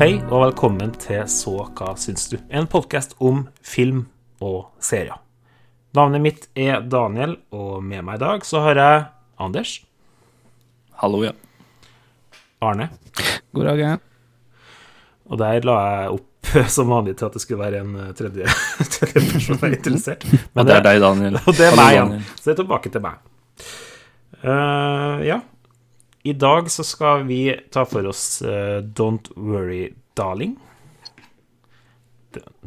Hei og velkommen til Så hva syns du? En podkast om film og serier. Navnet mitt er Daniel, og med meg i dag så har jeg Anders, Hallo, ja. Arne, God dag, ja. og der la jeg opp som vanlig til at det skulle være en eh, tredje, tredje person som er interessert. Men Og det er deg, Daniel. Og det er Hallo, meg igjen. Så det er tilbake til meg. Uh, ja. I dag så skal vi ta for oss uh, Don't Worry Darling.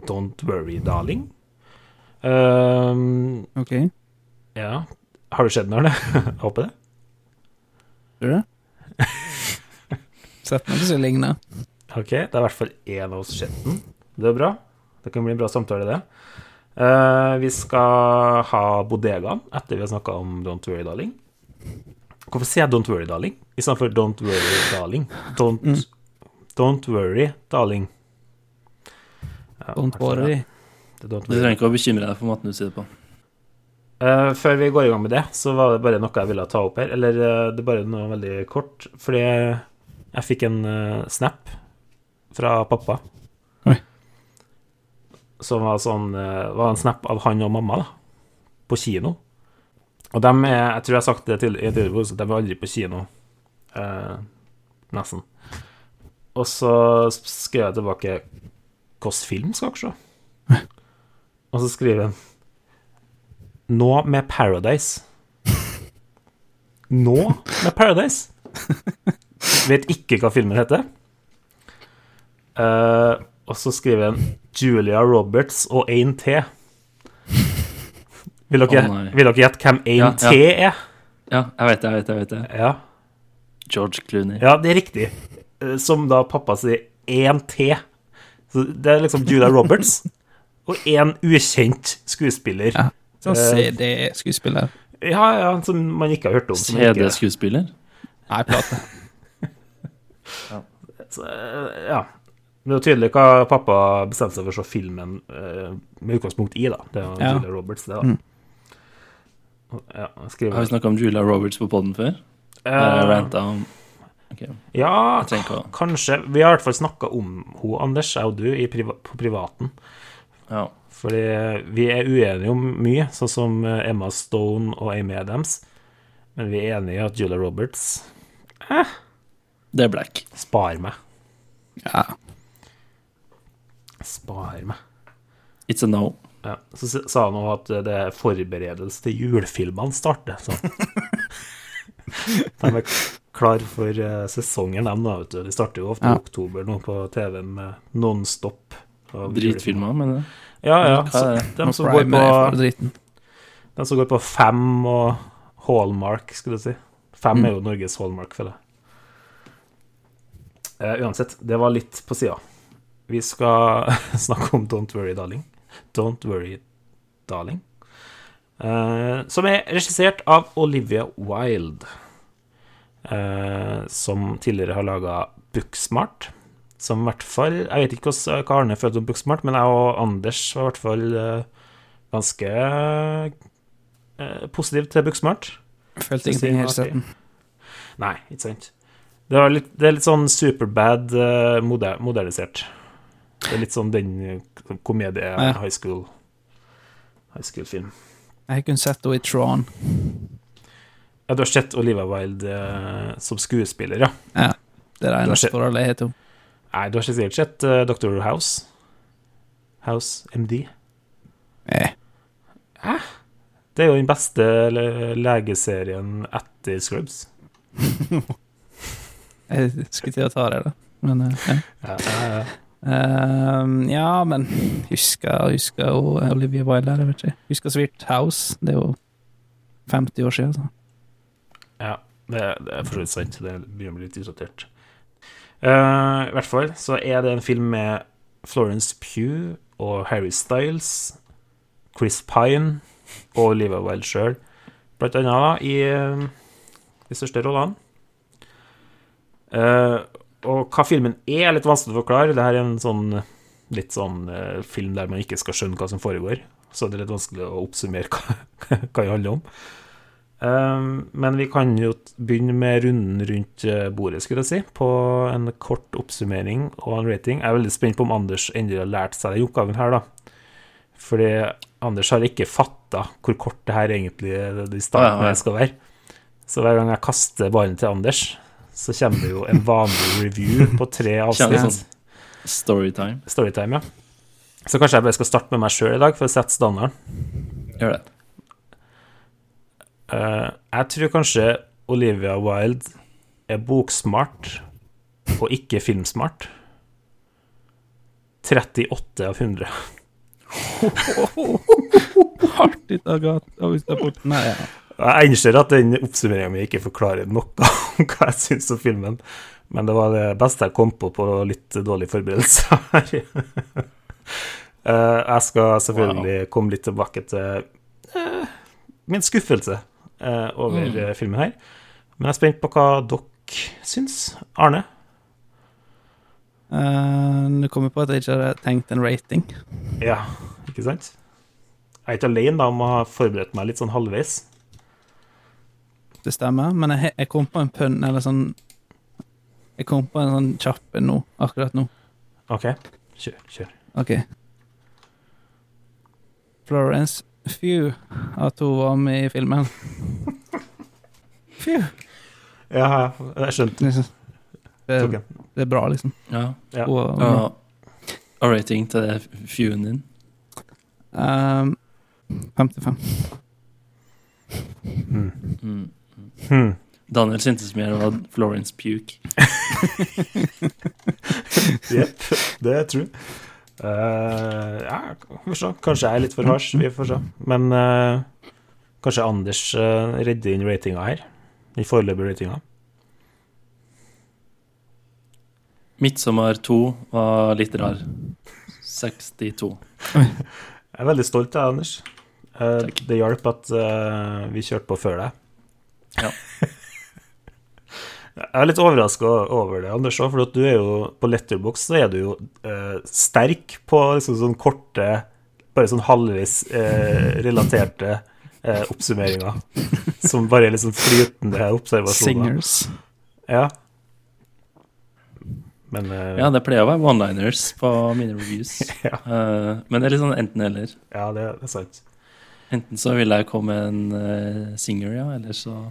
Don't Worry Darling. Um, Ok. ja. Har du sett den, Arne? Håper det. Gjør det? Sett meg til så ligne Ok, det er i hvert fall én av oss sett den. Det er bra. Det kan bli en bra samtale, det. Uh, vi skal ha bodegaen etter vi har snakka om Don't Worry Darling. Hvorfor sier jeg Don't Worry Darling istedenfor Don't Worry Darling? Don't, don't Worry Darling. Ja, Don't worry. Det don't worry. Du trenger ikke å bekymre deg for måten du sier det på. Uh, før vi går i gang med det, så var det bare noe jeg ville ta opp her. Eller uh, det er bare noe veldig kort. Fordi jeg fikk en uh, snap fra pappa. Oi. Som var sånn var en snap av han og mamma, da. På kino. Og dem er Jeg tror jeg har sagt det til, i tidligere episode, de er aldri på kino. Eh, nesten. Og så skrev jeg tilbake Hvilken film skal dere se? Og så skriver han nå med Paradise. Nå med Paradise. Vet ikke hva filmen heter. Eh, og så skriver han Julia Roberts og 1T. Vil dere, oh, vil dere gjette hvem 1T er? Ja, jeg vet det, jeg vet det. jeg vet det. Ja. George Clooney. ja, det er riktig. Eh, Som da pappa sier 1T. Så det er liksom Julia Roberts og én ukjent skuespiller. Ja. Sånn Eh, CD-skuespiller. Ja, ja, som man ikke har hørt om. CD-skuespiller. Nei, plate. Så, eh, ja. Det er tydelig hva pappa bestemte seg for å se filmen med utgangspunkt i, da. Det er jo Ja. Julia Roberts, det, da. Mm. Ja, skriver Har vi snakka om Julia Roberts på poden før? Eh, Uh, om okay. Ja, kanskje. Vi har i hvert fall snakka om henne, Anders, jeg og du, i priva på privaten. Ja. Fordi vi er uenige om mye, sånn som eh, Emma Stone og Amy Adams. Men vi er enige i at Julia Roberts Det er black. spar meg. Ja. Spar meg. It's a no. Ja, så sa han òg at det er forberedelse til julefilmene starter. Så. de er klar for eh, sesongen, dem, da. Vet du. De starter jo ofte i oktober nå på TV-en med nonstop. av. Dritfilmer, mener du? Ja, ja. Så, de, som går på, de som går på Fem og Hallmark, skulle du si. Fem Mm. er jo Norges Hallmark, føler jeg. Uh, uansett, det var litt på sida. Vi skal snakke om Don't Worry Darling. Don't Worry Darling. Uh, som er regissert av Olivia Wilde. uh, som tidligere har laga Booksmart. Som i hvert fall Jeg vet ikke hva Arne følte om Booksmart, men jeg og Anders var i hvert fall uh, ganske uh, positive til Booksmart. Følte ingenting i at. Nei, ikke sant. Det, var litt, det er litt sånn superbad moder, modernisert. Det er litt sånn den uh, komedie-high school High school-film. Jeg har kun sett henne i Tron. Ja, du har sett Olivia Wilde eh, som skuespiller, ja? Ja. Det er det eneste forholdet jeg har til henne. Nei, du har ikke sikkert sett uh, Dr. House? House MD? Eh. Det er jo den beste le legeserien etter Scrubs. Jeg skulle til å ta det, da. Men uh, ja. Ja, ja, ja. Ehm, ja, men husker husker jo Olivia Wilde jeg vet ikke. Husker Sweet House. Det er jo 50 år siden. Så. Ja, det, det er for så vidt sant. Det begynner å bli litt utdatert. Uh, I hvert fall så er det en film med Florence Pugh og Harry Styles, Chris Pine og Olivia Wilde sjøl, blant annet, i eh, de største rollene. Eh, og hva filmen er, er litt vanskelig å forklare. Dette er en sånn litt sånn eh, film der man ikke skal skjønne hva som foregår. Så det er litt vanskelig å oppsummere hva, hva det handler om. Um, men vi kan jo begynne med runden rundt eh, bordet, skulle jeg si, på en kort oppsummering og en rating. Jeg er veldig spent på om Anders endelig har lært seg den oppgaven her, da. Fordi Anders har ikke fatta hvor kort det her egentlig de starten Ja, ja, ja. skal være. Så hver gang jeg kaster ballen til Anders, så kommer det jo en vanlig review på tre avsnitt. sånn storytime. Storytime, ja. Så kanskje jeg bare skal starte med meg sjøl i dag, for å sette standarden. Gjør det. Uh, jeg tror kanskje Olivia Wilde er boksmart og ikke filmsmart. 38 av 100. Hardt i dag, Agathe. hvis du er borte. Nei, ja. Jeg innser at den oppsummeringa mi ikke forklarer noe om hva jeg syns om filmen, men det var det beste jeg kom på på litt dårlig forberedelse her. Eh, jeg skal selvfølgelig komme litt tilbake til eh, min skuffelse eh, over Mm. filmen her. Men jeg er spent på hva dere syns. Arne? Uh, Du kommer på at jeg ikke har tenkt en rating. Ja, ikke sant? Jeg er ikke alene da om å ha forberedt meg litt sånn halvveis. Det stemmer, men jeg, jeg kom på en pønn, eller sånn Jeg kom på en sånn kjapp en nå, akkurat nå. OK, kjør. kjør. OK. Florence Few at hun var med i filmen. Few. Ja, jeg skjønte. Det, det er bra, liksom. Ja. Ja. Og, Og, og rating til det fewen din. Um, 55. Mm. Mm. Hmm. Daniel syntes mer om Florence Puke. Jepp, det er true. Uh, ja, vi får se. Kanskje jeg er litt for harsh, vi får se. Men uh, kanskje Anders uh, redder inn ratinga her. Den foreløpige ratinga. Midtsommer 2 var litt rar. 62. Jeg er veldig stolt av deg, Anders. Uh, det hjalp at vi kjørte på før deg. Ja. Jeg er litt overraska over det, Anders, for at du er jo på Letterbox så er du jo eh, sterk på liksom sånn korte, bare sånn halvvis eh, relaterte eh, oppsummeringer. Som bare er litt sånn flytende observasjoner. Singers. Ja. Men eh, Ja, det pleier å være one-liners på mine reviews. Ja. Eh, men det er litt sånn enten-eller. ja, det, det er sant. Enten så vil jeg komme med en eh, singer, ja, eller så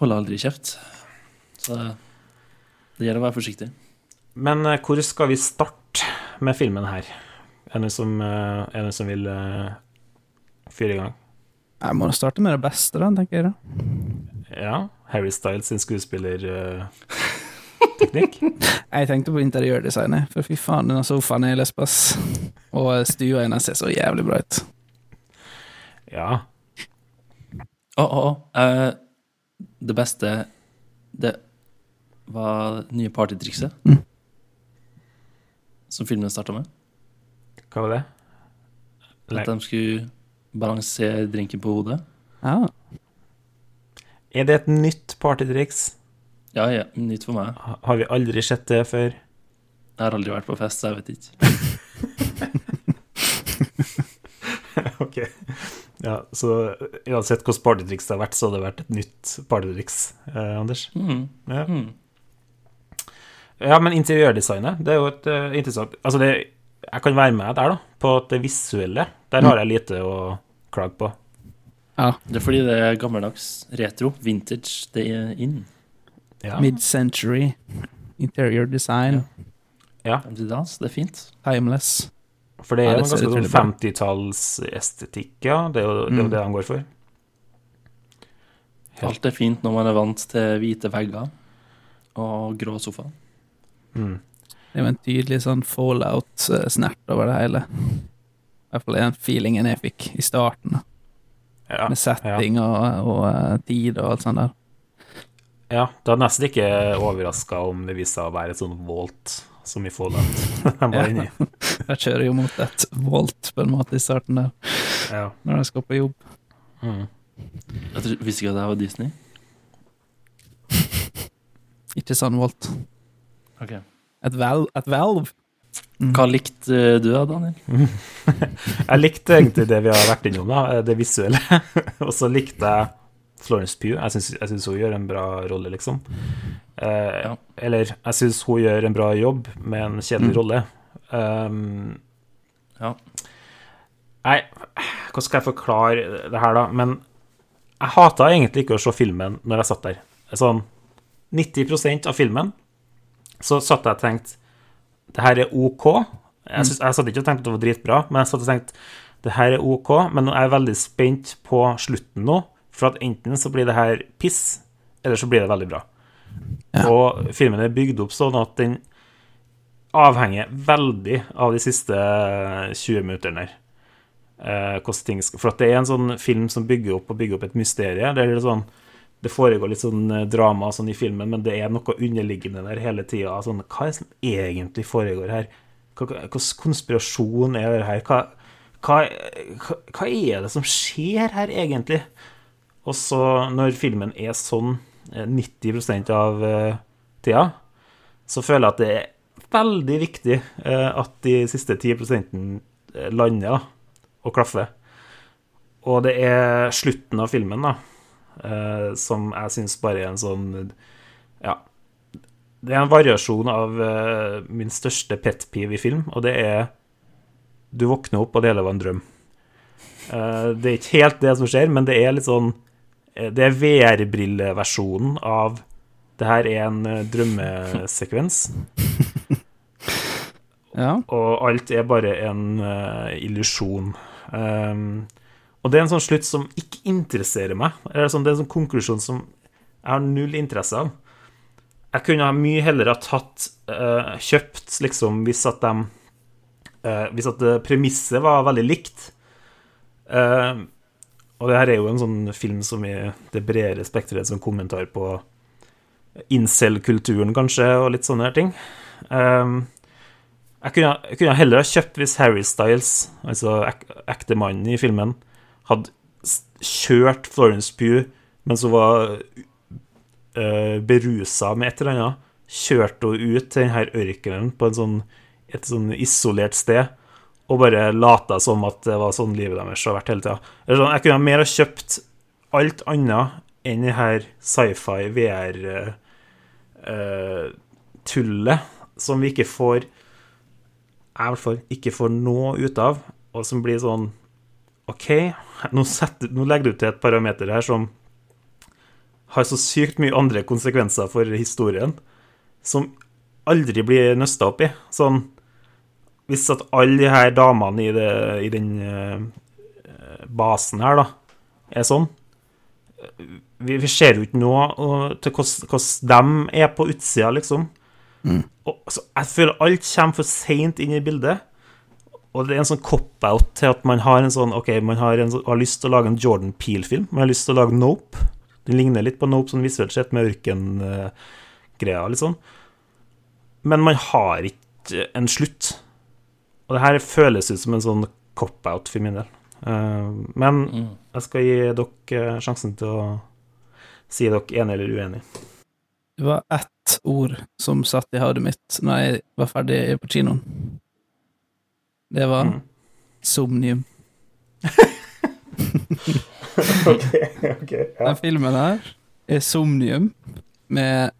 holde aldri kjeft. Så det, gjelder å være forsiktig. Men eh, hvor skal vi starte med filmen her? Er det noen som, eh, er det som vil eh, fyre i gang? Jeg må starte med det beste, da, tenker jeg. Ja. Harry Styles sin skuespillerteknikk. teknikk Jeg tenkte på interiørdesignet, for fy faen, denne sofaen er lesbas. Og stua hennes ser så jævlig bra ut. ja. Å, å, oh. eh, det beste Det var det nye partytrikset. Mm. Som filmen starta med. Hva var det? Nei. At de skulle balansere drinken på hodet. Ja. Er det et nytt partytriks? Ja, ja, nytt for meg. Har vi aldri sett det før? Jeg har aldri vært på fest, så jeg vet ikke. ok. Ja, så uansett hvordan partytriks det har vært, så hadde det vært et nytt partytriks, eh, Anders. Mm. Ja. Mm. ja, men interiørdesignet, det er jo et uh, interessant Altså, det, jeg kan være med der, da, på det visuelle, der har jeg lite å klage på. ja. Det er fordi det er gammeldags. Retro. Vintage. Det er in. Ja. Mid-century. Interior design. ja. Det er fint. Timeless. For det er jo en ganske sånn 50-tallsestetikk, ja. Det er jo det, er Mm. det han går for. Helt. Alt er fint når man er vant til hvite vegger og grå sofa. Mm. Det er jo en tydelig sånn fallout-snert over det hele. I hvert fall den feelingen jeg fikk i starten. Ja, med setting og, og eh, tid og alt sånt der. ja. du er nesten ikke overraska om det viser seg å være et sånt Volt som i Fallout Han var Ja. inni. Jeg kjører jo mot et volt på en måte i starten der, Ja. når jeg skal på jobb. Mm. Jeg tror- visste ikke at det var Disney. Ikke sånn volt. Okay. Et, vel, et valve. Mm. Hva likte eh, du da, Daniel? Jeg likte egentlig det vi har vært innom, da, det visuelle. Og så likte jeg Florence Pugh. Jeg syns, hun gjør en bra rolle, liksom. Eh, Ja. Eller jeg syns hun gjør en bra jobb med en kjedelig Mm. rolle. Um, Ja. Nei, hvordan skal jeg forklare det her, da? Men jeg hata egentlig ikke å se filmen når jeg satt der. Sånn 90% av filmen så satt jeg og tenkte Det her er OK. Jeg, synes, jeg satt ikke og tenkte at det var dritbra, men jeg satt og tenkte det her er OK, men jeg er veldig spent på slutten nå, for at enten så blir det her piss, eller så blir det veldig bra. Ja. Og filmen er bygd opp sånn at den avhenger veldig av de siste 20 minuttene her. Eh, for at det er en sånn film som bygger opp og bygger opp et mysterie. Det, sånn, det foregår litt sånn eh, drama sånn i filmen, men det er noe underliggende der hele tida. Sånn, hva er det som egentlig foregår her? Hvilken konspirasjon er det her? Hva, hva, hva er det som skjer her, egentlig? Og så, når filmen er sånn eh, 90 av eh, tida, så føler jeg at det er veldig viktig eh, at de siste 10 lander og klaffer. Og det er slutten av filmen, da, eh, som jeg syns bare er en sånn Ja. Det er en variasjon av eh, min største pet peeve i film, og det er Du våkner opp, og det hele var en drøm. Eh, det er ikke helt det som skjer, men det er litt sånn eh, Det er VR-brilleversjonen av det her er en eh, drømmesekvens, Ja. og alt er bare en uh, illusjon. Um, og det er en sånn slutt som ikke interesserer meg. Eller sånn, det er en sånn konklusjon som jeg har null interesse av. Jeg kunne mye heller ha tatt uh, Kjøpt, liksom, hvis at de uh, Hvis at premisset var veldig likt. Eh, og det her er jo en sånn film som i det bredere spekteret som kommentar på incel-kulturen, kanskje, og litt sånne her ting. Um, jeg, kunne, jeg kunne heller ha kjøpt hvis Harry Styles, altså ek, ektemannen i filmen, hadde kjørt Florence Pugh mens hun var uh, berusa med et eller annet. Kjørte henne ut til denne ørkenen på sånn, et sånn isolert sted og bare lata som at det var sånn livet deres har vært hele tida. Sånn, jeg kunne mer ha kjøpt alt annet enn det her sci-fi VR-tullet som vi ikke får Jeg i hvert fall ikke får noe ut av, og som blir sånn OK, nå, setter, nå legger du til et parameter her som har så sykt mye andre konsekvenser for historien, som aldri blir nøsta opp i. Sånn Hvis at alle de her damene i, det, i den uh, basen her, da, er sånn Vi, vi ser jo ikke noe uh, til hvordan de er på utsida, liksom. Og, altså, jeg føler alt kommer for seint inn i bildet. Og det er en sånn cop-out til at man har en sånn OK, man har, en, har lyst til å lage en Jordan Peel-film. Man har lyst til å lage Nope. Den ligner litt på Nope sånn visuelt sett, med ørkengreia, uh, liksom. Men man har ikke en slutt. Og det her føles ut som en sånn cop-out for min del. Eh, men Mm. jeg skal gi dere eh, sjansen til å si dere enig eller uenig. Det var ett ord som satt i hodet mitt når jeg var ferdig på kinoen. Det var Mm. Somnium. OK, ok, ja. Den filmen her er Somnium, med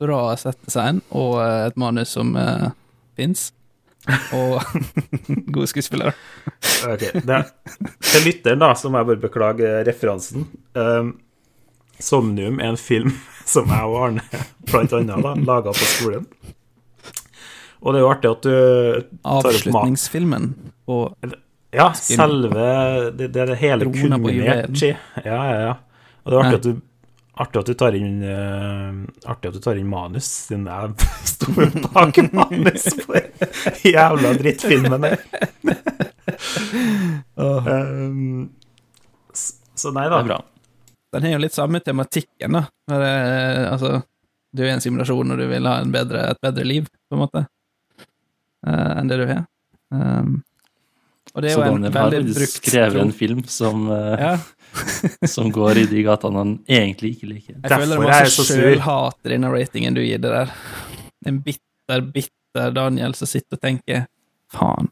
bra settdesign og eh, et manus som uh, fins. Og gode skuespillere. Ok, det, Til lytteren, da, så må jeg bare beklage referansen. Um, Somnium er en film som jeg og Arne blant annet laga på skolen. Og det er jo artig at du. Avslutningsfilmen på Ja, selve Det, det er det hele kulminert i. Ja, ja, ja. Og det er artig at du Artig at du tar inn uh, Artig at du tar inn manus, siden jeg sto bak manus på jævla drittfilmen der. um, s- så nei Det da. er bra. Den har jo litt samme tematikken, da. Det, altså, du er i en simulasjon og du vil ha en bedre, et bedre liv, på en måte, uh, enn det du har. Um, og det er Så jo en veldig har Så Daniel har skrevet en film som, eh, Ja, som går i de gatene han egentlig ikke liker. jeg føler det var så sjølhat i denne ratingen du gir det der. En bitter, bitter Daniel som sitter og tenker faen,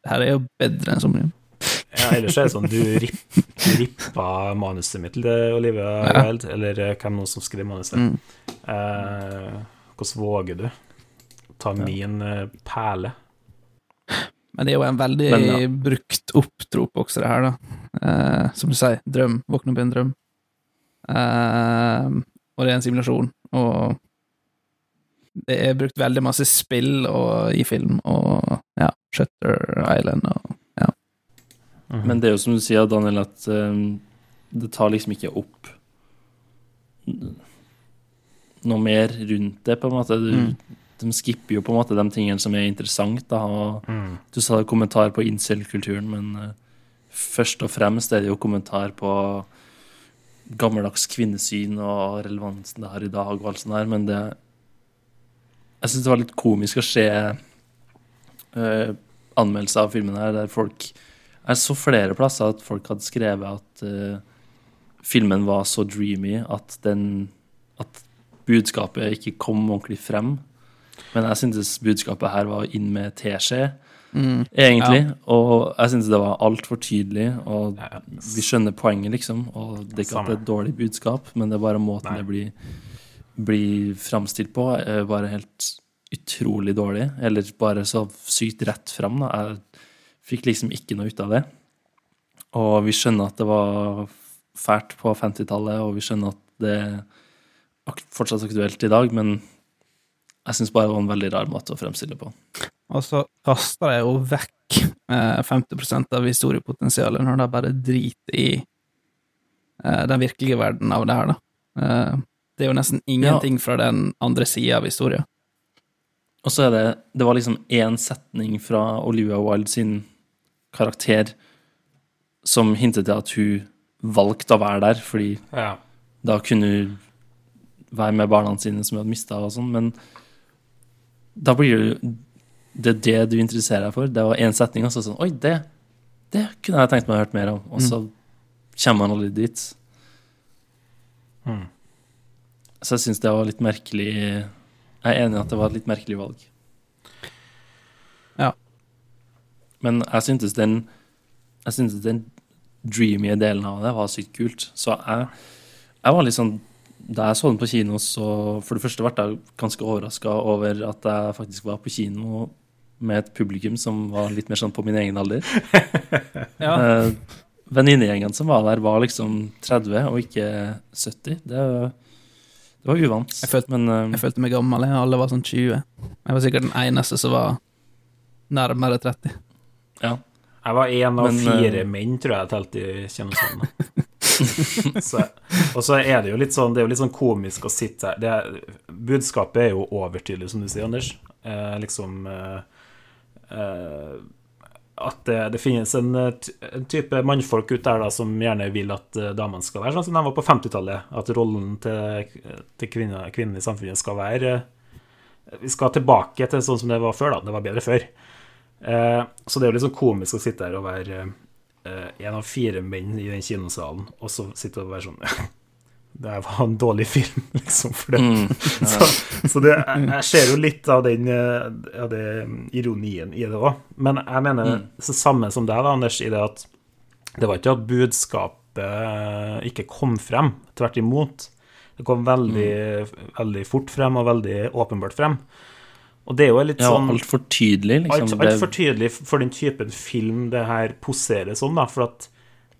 det her er jo bedre enn Somnium. Ja, ellers er det sånn du, ripp, du rippa manuset mitt til Olivia Ja. Wilde, eller eh, hvem nå som skrev manuset. Mm. Eh, hvordan våger du ta min eh, perle? Men det er jo en veldig Men ja. brukt opptrop også, det her, da. Eh, som du sier, drøm. Våkne opp i en drøm. Uh, og det er en simulasjon, og det er brukt veldig masse spill og, i film, og ja, Shutter Island og Mhm. Men det er jo som du sier, Daniel, at um, det tar liksom ikke opp noe mer rundt det, på en måte. Du, Mm. De skipper jo på en måte de tingene som er interessant. Da. Og Mm. du sa kommentar på incel-kulturen, men eh, først og fremst er det jo kommentar på gammeldags kvinnesyn og relevansen det har i dag og alt sånt der, men det Jeg syns det var litt komisk å se uh, anmeldelser av filmen her der folk Jeg så flere plasser at folk hadde skrevet at uh, filmen var så dreamy at den At budskapet ikke kom ordentlig frem. Men jeg syntes budskapet her var inn med teskje, mm. egentlig. Og jeg syns det var altfor tydelig, og Ja, vi skjønner poenget, liksom. Og det er ikke at det er et dårlig budskap, men det er bare måten Nei. det blir, blir framstilt på, er bare helt utrolig dårlig. Eller bare så sykt rett fram, da. Jeg fikk liksom ikke noe ut av det. Og vi skjønner at det var fælt på 50-tallet, og vi skjønner at det er fortsatt aktuelt i dag, men jeg syns bare det var en veldig rar måte å fremstille på. Og så kaster de jo vekk eh, 50% av historiepotensialet når de bare driter i eh, den virkelige verden av det her, da. Eh, det er jo nesten ingenting fra den andre sida av historia. Og så er det Det var liksom én setning fra Olivia Wilde sin karakter som hintet til at hun valgte å være der, fordi Ja. da kunne hun være med barna sine som hun hadde mista, og sånn, men da blir det jo Det er det du interesserer deg for. Det var én setning, og så sånn Oi, det, det kunne jeg tenkt meg å hørt mer om. Og så kommer man aldri dit. Mm. Så jeg syns det var litt merkelig Jeg er enig i at det var et litt merkelig valg. Ja. Men jeg syntes den Jeg syntes den dreamy delen av det var sykt kult. Så jeg, jeg var litt sånn Da jeg så den på kino, så For det første ble jeg ganske overraska over at jeg faktisk var på kino med et publikum som var litt mer sånn på min egen alder. Ja. Eh, Venninnegjengen som var der, var liksom 30 og ikke 70. Det, det var uvant. Jeg følte- Men eh, Jeg følte meg gammel, jeg. alle var sånn 20. Jeg var sikkert den eneste som var nærmere 30. ja. Jeg var én av Men, fire eh, menn, tror jeg, telt i kjennesalen. så, og så er det jo litt sånn Det er jo litt sånn komisk å sitte her. Det budskapet er jo overtydelig, som du sier, Anders. Eh, liksom eh, At det, det finnes en, eh, en type mannfolk ut der da som gjerne vil at eh, damene skal være sånn som de var på 50-tallet. At rollen til, til kvinner, kvinnen i samfunnet skal være eh, Vi skal tilbake til sånn som det var før, da. Det var bedre før. Eh, så det er jo litt sånn komisk å sitte her og være eh, en av fire menn i den kinosalen, og så sitte og være sånn Det var en dårlig film, liksom, for det. Mm, Så, så det, jeg, ser jo litt av den eh, av det ironien i det òg. Men jeg mener Mm. så samme som deg, da, Anders, i det at det var ikke at budskapet ikke kom frem. Tvert imot. Det kom veldig, veldig fort frem, og veldig åpenbart frem. Og det er jo litt ja, sånn altfor tydelig, liksom. Alt, Det- altfor tydelig for den typen film det her poserer som, da. For at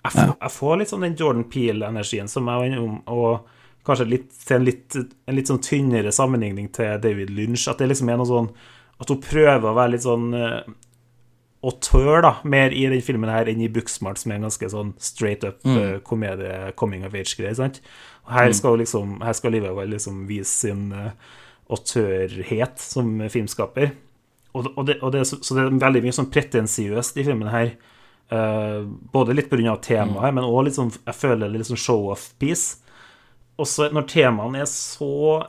jeg får, jeg får litt sånn den Jordan Peel-energien som jeg var innom, og kanskje litt, til en litt, en litt sånn tynnere sammenligning til David Lynch. At det liksom er noe sånn At hun prøver å være litt sånn uh, autør, da, mer i den filmen her enn i Booksmart, som er en ganske sånn straight up Mm. uh, komedie, coming of age-greie. sant? Og her skal mm. liksom Her skal Olivia liksom vise sin uh, autørhet som filmskaper. Og, og, det, og det, så, så det er veldig mye sånn pretensiøst i filmen her. Eh, både litt pga. temaet, men òg litt sånn Jeg føler det litt sånn show-off-piece. Også når temaene er så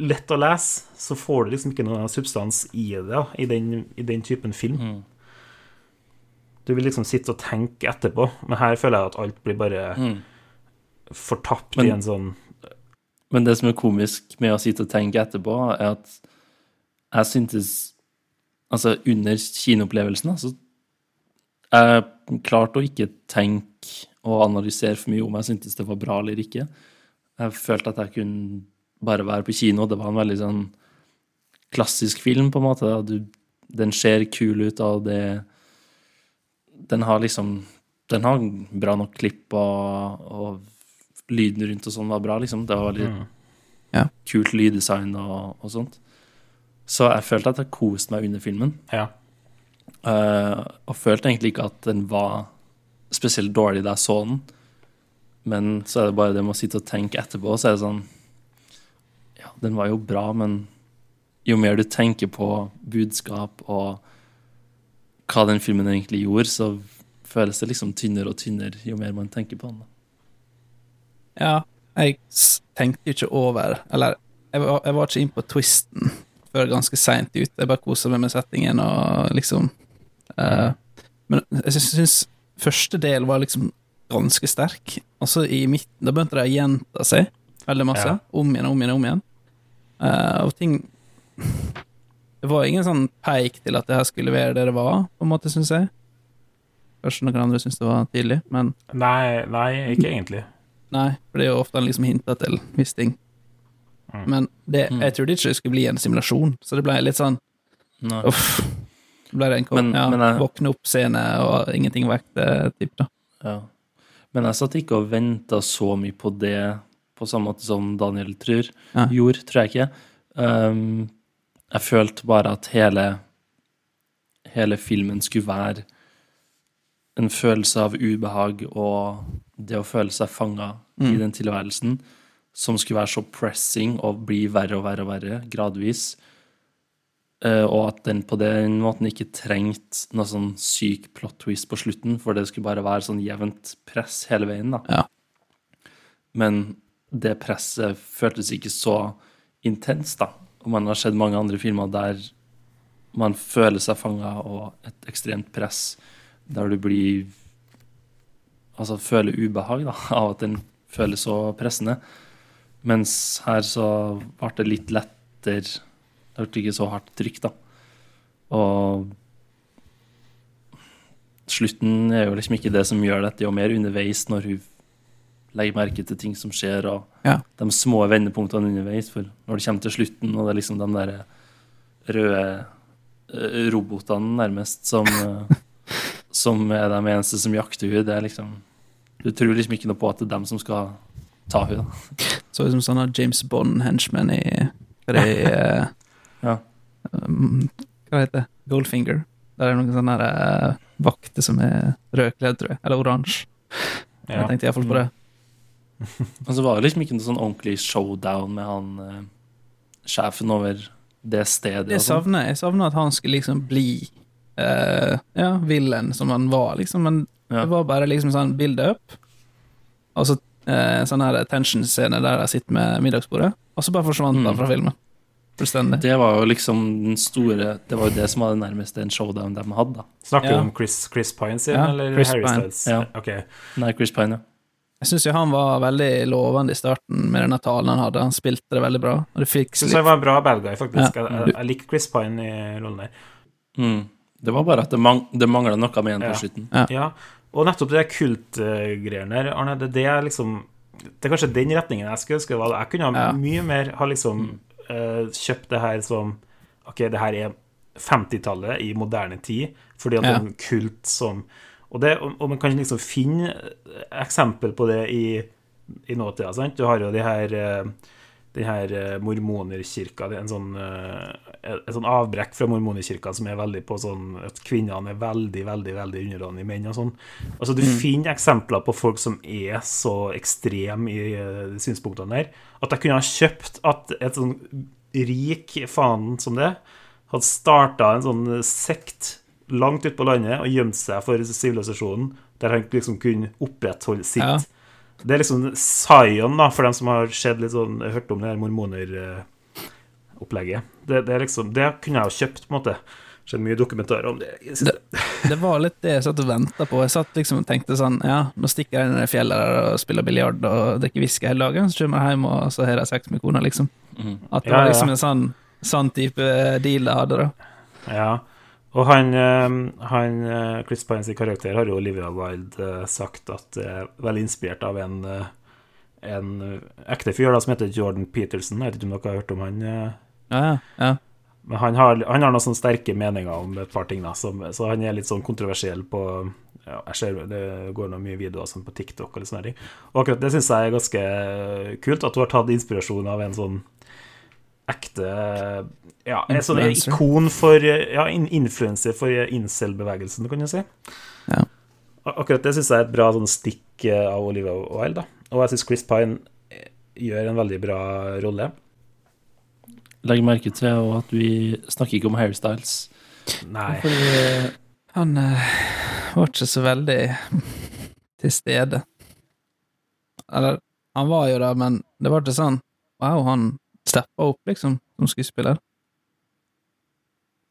lett å lese, så får du liksom ikke noe substans i det, i den, i den typen film. Mm. Du vil liksom sitte og tenke etterpå, men her føler jeg at alt blir bare Mm. fortapt Men- i en sånn Men det som er komisk med å sitte og tenke etterpå, er at jeg syntes Altså, under kinoopplevelsen, altså jeg klarte å ikke tenke og analysere for mye om jeg syntes det var bra eller ikke. Jeg følte at jeg kunne bare være på kino. Det var en veldig sånn klassisk film, på en måte. Du, den ser kul ut, og det Den har liksom Den har bra nok klipp, og, og lyden rundt og sånn var bra, liksom. Det var veldig Mm. Ja. kult lyddesign og, og sånt. Så jeg følte at jeg koste meg under filmen. Ja. Eh, og følte egentlig ikke at den var spesielt dårlig da jeg så den. Men så er det bare det med å sitte og tenke etterpå, så er det sånn Ja, den var jo bra, men jo mer du tenker på budskap og hva den filmen egentlig gjorde, så føles det liksom tynnere og tynnere jo mer man tenker på den. Ja, jeg tenkte jo ikke over Eller, jeg var, jeg var ikke inn på twisten før ganske seint ut. Jeg bare koser meg med settingen og liksom uh, Men jeg syns, første del var liksom ganske sterk. Og så i midten, da begynte det å gjenta seg veldig masse. Ja. Om igjen, og om igjen, og om igjen. Uh, og ting Det var ingen sånn peik til at det her skulle være det det var, på en måte, syns jeg. Kanskje noen andre syns det var tidlig, men Nei, nei, ikke egentlig. Nei, for det er jo ofte liksom hinta til visse ting. Mm. Men det, Mm. jeg trodde ikke det skulle bli en simulasjon, så det ble litt sånn Nei. uff. Det ble det en kom, Men- ja, men jeg- våkne opp-scene og ingenting vekk-type, da. Ja. Men jeg satt ikke og venta så mye på det på samme måte som Daniel tror, Ja. gjorde, tror jeg ikke. Um, jeg følte bare at hele, hele filmen skulle være en følelse av ubehag og det å føle seg fanga i Mm. den tilværelsen, som skulle være så pressing og bli verre og verre og verre, gradvis. Eh, og at den på den måten ikke trengte noe sånn syk plot twist på slutten, for det skulle bare være sånn jevnt press hele veien, da. Ja. Men det presset føltes ikke så intenst, da. Og man har sett mange andre filmer der man føler seg fanga og et ekstremt press, der du blir Altså føler ubehag, da, av at den føles så pressende. Mens her så ble det litt lettere Det ble ikke så hardt trykk, da. Og slutten er jo liksom ikke det som gjør det. Det er jo mer underveis når hun legger merke til ting som skjer, og Ja. de små vendepunktene underveis. For når det kommer til slutten, og det er liksom de der røde eh, robotene nærmest som, som er de eneste som jakter henne, det er liksom Du tror liksom ikke noe på at det er dem som skal ta henne. Så ut som sånne James Bond-henchmen i hva det er, Ja. um, Hva heter det? Goldfinger. Der er det noen sånne eh, vakter som er rødkledd, tror jeg. Eller oransje. Jeg Ja. tenkte iallfall på det. Og så var det liksom ikke noe sånn ordentlig showdown med han uh, sjefen over det stedet. Jeg sånn. savner, jeg savner at han skulle liksom bli uh, ja, villen som han var, liksom. Men Ja. det var bare liksom sånn build up, og så eh, sånn her tension-scene der jeg sitter med middagsbordet, og så bare forsvant Mm. han fra filmen. Fullstendig. Det var jo liksom den store Det var jo det som var det nærmeste en showdown de hadde, da. Snakker du Ja. om Chris, Chris Pine sin, Ja, eller Chris Harry Pine. Styles? Ja. Okay. Nei, Chris Pine, ja. Jeg syns jo han var veldig lovende i starten med denne talen han hadde. Han spilte det veldig bra. Og det fikk Syns han var en bra bad guy, faktisk. Ja. Jeg, jeg, jeg liker Chris Pine i rollen der. Mm. Det var bare at det, mang det mangla noe med en Ja. på slutten. Ja, og nettopp det kultgreiene der, Arne, det, det er liksom Det er kanskje den retningen jeg skulle ønske. Jeg kunne ha mye mer ha liksom uh, kjøpt det her som Ok, det her er 50-tallet i moderne tid, fordi at det er en kult som Og, det, og, og man kan liksom finne eksempel på det i, i nåtida, sant? Du har jo de her eh, den her eh, mormonerkirka, er en sånn, et sånn avbrekk fra mormonerkirka som er veldig på sånn at kvinnene er veldig, veldig veldig underdanige menn og sånn. Altså Du finner eksempler på folk som er så ekstreme i eh, de synspunktene der, at jeg kunne ha kjøpt at et sånn rik faen som det hadde starta en sånn sekt langt ute på landet og gjemt seg for sivilisasjonen, der han liksom kunne opprettholde sitt Ja. det er liksom Zion, da, for dem som har sett litt sånn, hørt om det her mormoner-opplegget. Det, det, er liksom, det kunne jeg jo kjøpt, på en måte. Skjedd mye dokumentarer om det. det. Det var litt det jeg satt og venta på. Jeg satt liksom og tenkte sånn Ja, nå stikker jeg inn i det fjellet der og spiller biljard og drikker whisky hele dagen, så kommer jeg hjem og så har jeg sex med kona, liksom. Mm. At det Ja, var ja. liksom en sånn, sånn type deal jeg hadde, da. Ja. Og han, eh, han eh, Chris Pines karakter har jo Olivia Wilde eh, sagt at det er veldig inspirert av en, en ekte fyr da, som heter Jordan Peterson. Jeg vet ikke om dere har hørt om han? Ja, ja. Men han har, han har noen sånne sterke meninger om et par ting, da, som, så han er litt sånn kontroversiell på ja, jeg ser Det går noen mye videoer sånn på TikTok og litt sånne ting. Og akkurat det syns jeg er ganske kult, at du har tatt inspirasjon av en sånn ekte Ja, en sånn ikon for Ja, influenser for incel-bevegelsen, kan du si. Ja. Akkurat det syns jeg er et bra sånn stikk eh, av Olivia Wilde, da. Og jeg syns Chris Pine eh, gjør en veldig bra rolle. Legg merke til også at vi snakker ikke om Harry Styles. Nei. Fordi Han uh, var ikke så veldig til stede. Eller, han var jo der, men det var ikke sånn Wow, han steppa opp, liksom, som skuespiller.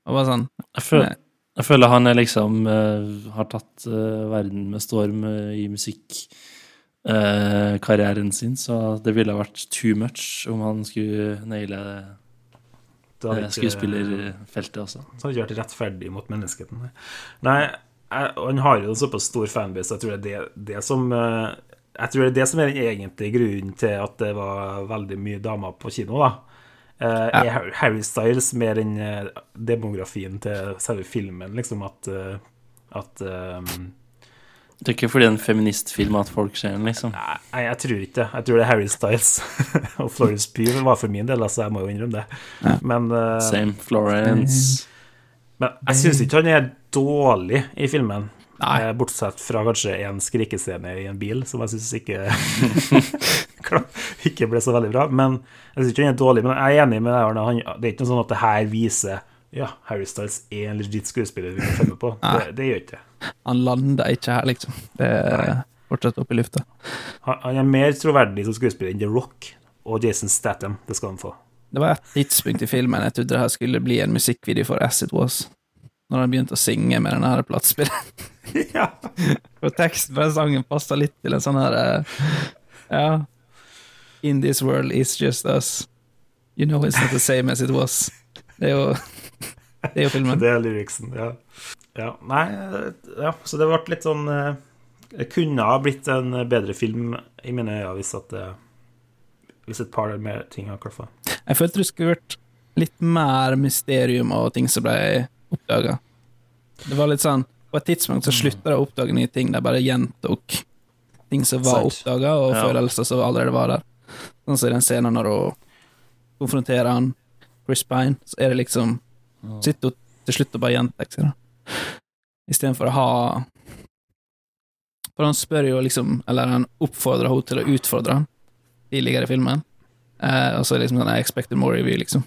Og bare sånn jeg, føler, jeg føler han er liksom uh, har tatt uh, verden med storm i i musikkarrieren sin, så det ville vært too much om han skulle naile eh, ikke- skuespillerfeltet også. Så han ikke vært rettferdig mot menneskeheten. nei. Nei, jeg, han har jo en såpass stor fanbase, jeg tror det er det, det som eh, Jeg tror det er det som er den egentlige grunnen til at det var veldig mye damer på kino, da. Uh, Ja. Er Harry Styles med den eh, demografien til selve filmen, liksom at eh, At eh, Det er ikke fordi det er en feministfilm at folk ser den, liksom. Nei, jeg tror ikke det. Jeg tror det er Harry Styles. og Florence Pugh var for min del, altså, jeg må jo innrømme det. Ja. Men uh, Same Florence. Men jeg syns ikke han er dårlig i filmen. Nei. Eh, Bortsett fra kanskje en skrikescene i en bil, som jeg syns ikke Ikke ble så veldig bra. Men jeg syns ikke han er dårlig. Men jeg er enig med deg, Arne. Det er ikke noe sånn at det her viser Ja, Harry Styles er en legit skuespiller vi kan følge på. Det, det gjør ikke det. Han landa ikke her, liksom. Det er fortsatt oppe i lufta. Han, er mer troverdig som skuespiller enn The Rock og Jason Statham. Det skal han få. Det var et tidspunkt i filmen jeg trodde det her skulle bli en musikkvideo for As It Was. Når han begynte å synge med denne her platespilleren. ja. Og teksten på den sangen passa litt til en sånn her eh, Ja. In this world is just us. You know it's not the same as it was. Det er jo Det er jo filmen. Det er lyricsen, ja. ja. Nei, ja, så det ble litt sånn eh, Det kunne ha blitt en bedre film i mine øyne hvis at det Hvis et par mer ting har klaffa. Jeg følte det skulle vært litt mer mysterium og ting som ble oppdaga. Det var litt sånn På et tidspunkt så slutta de å oppdage nye ting, de bare gjentok ting som var oppdaga, og Ja. følelser som allerede var der. Sånn som i den scenen når hun konfronterer han Chris Pine, så er det liksom Sitter jo til slutt og bare gjentar seg, da. Istedenfor å ha For han spør jo liksom Eller han oppfordrer henne til å utfordre ham tidligere i filmen. Eh, og så er det liksom sånn I expected more of you, liksom.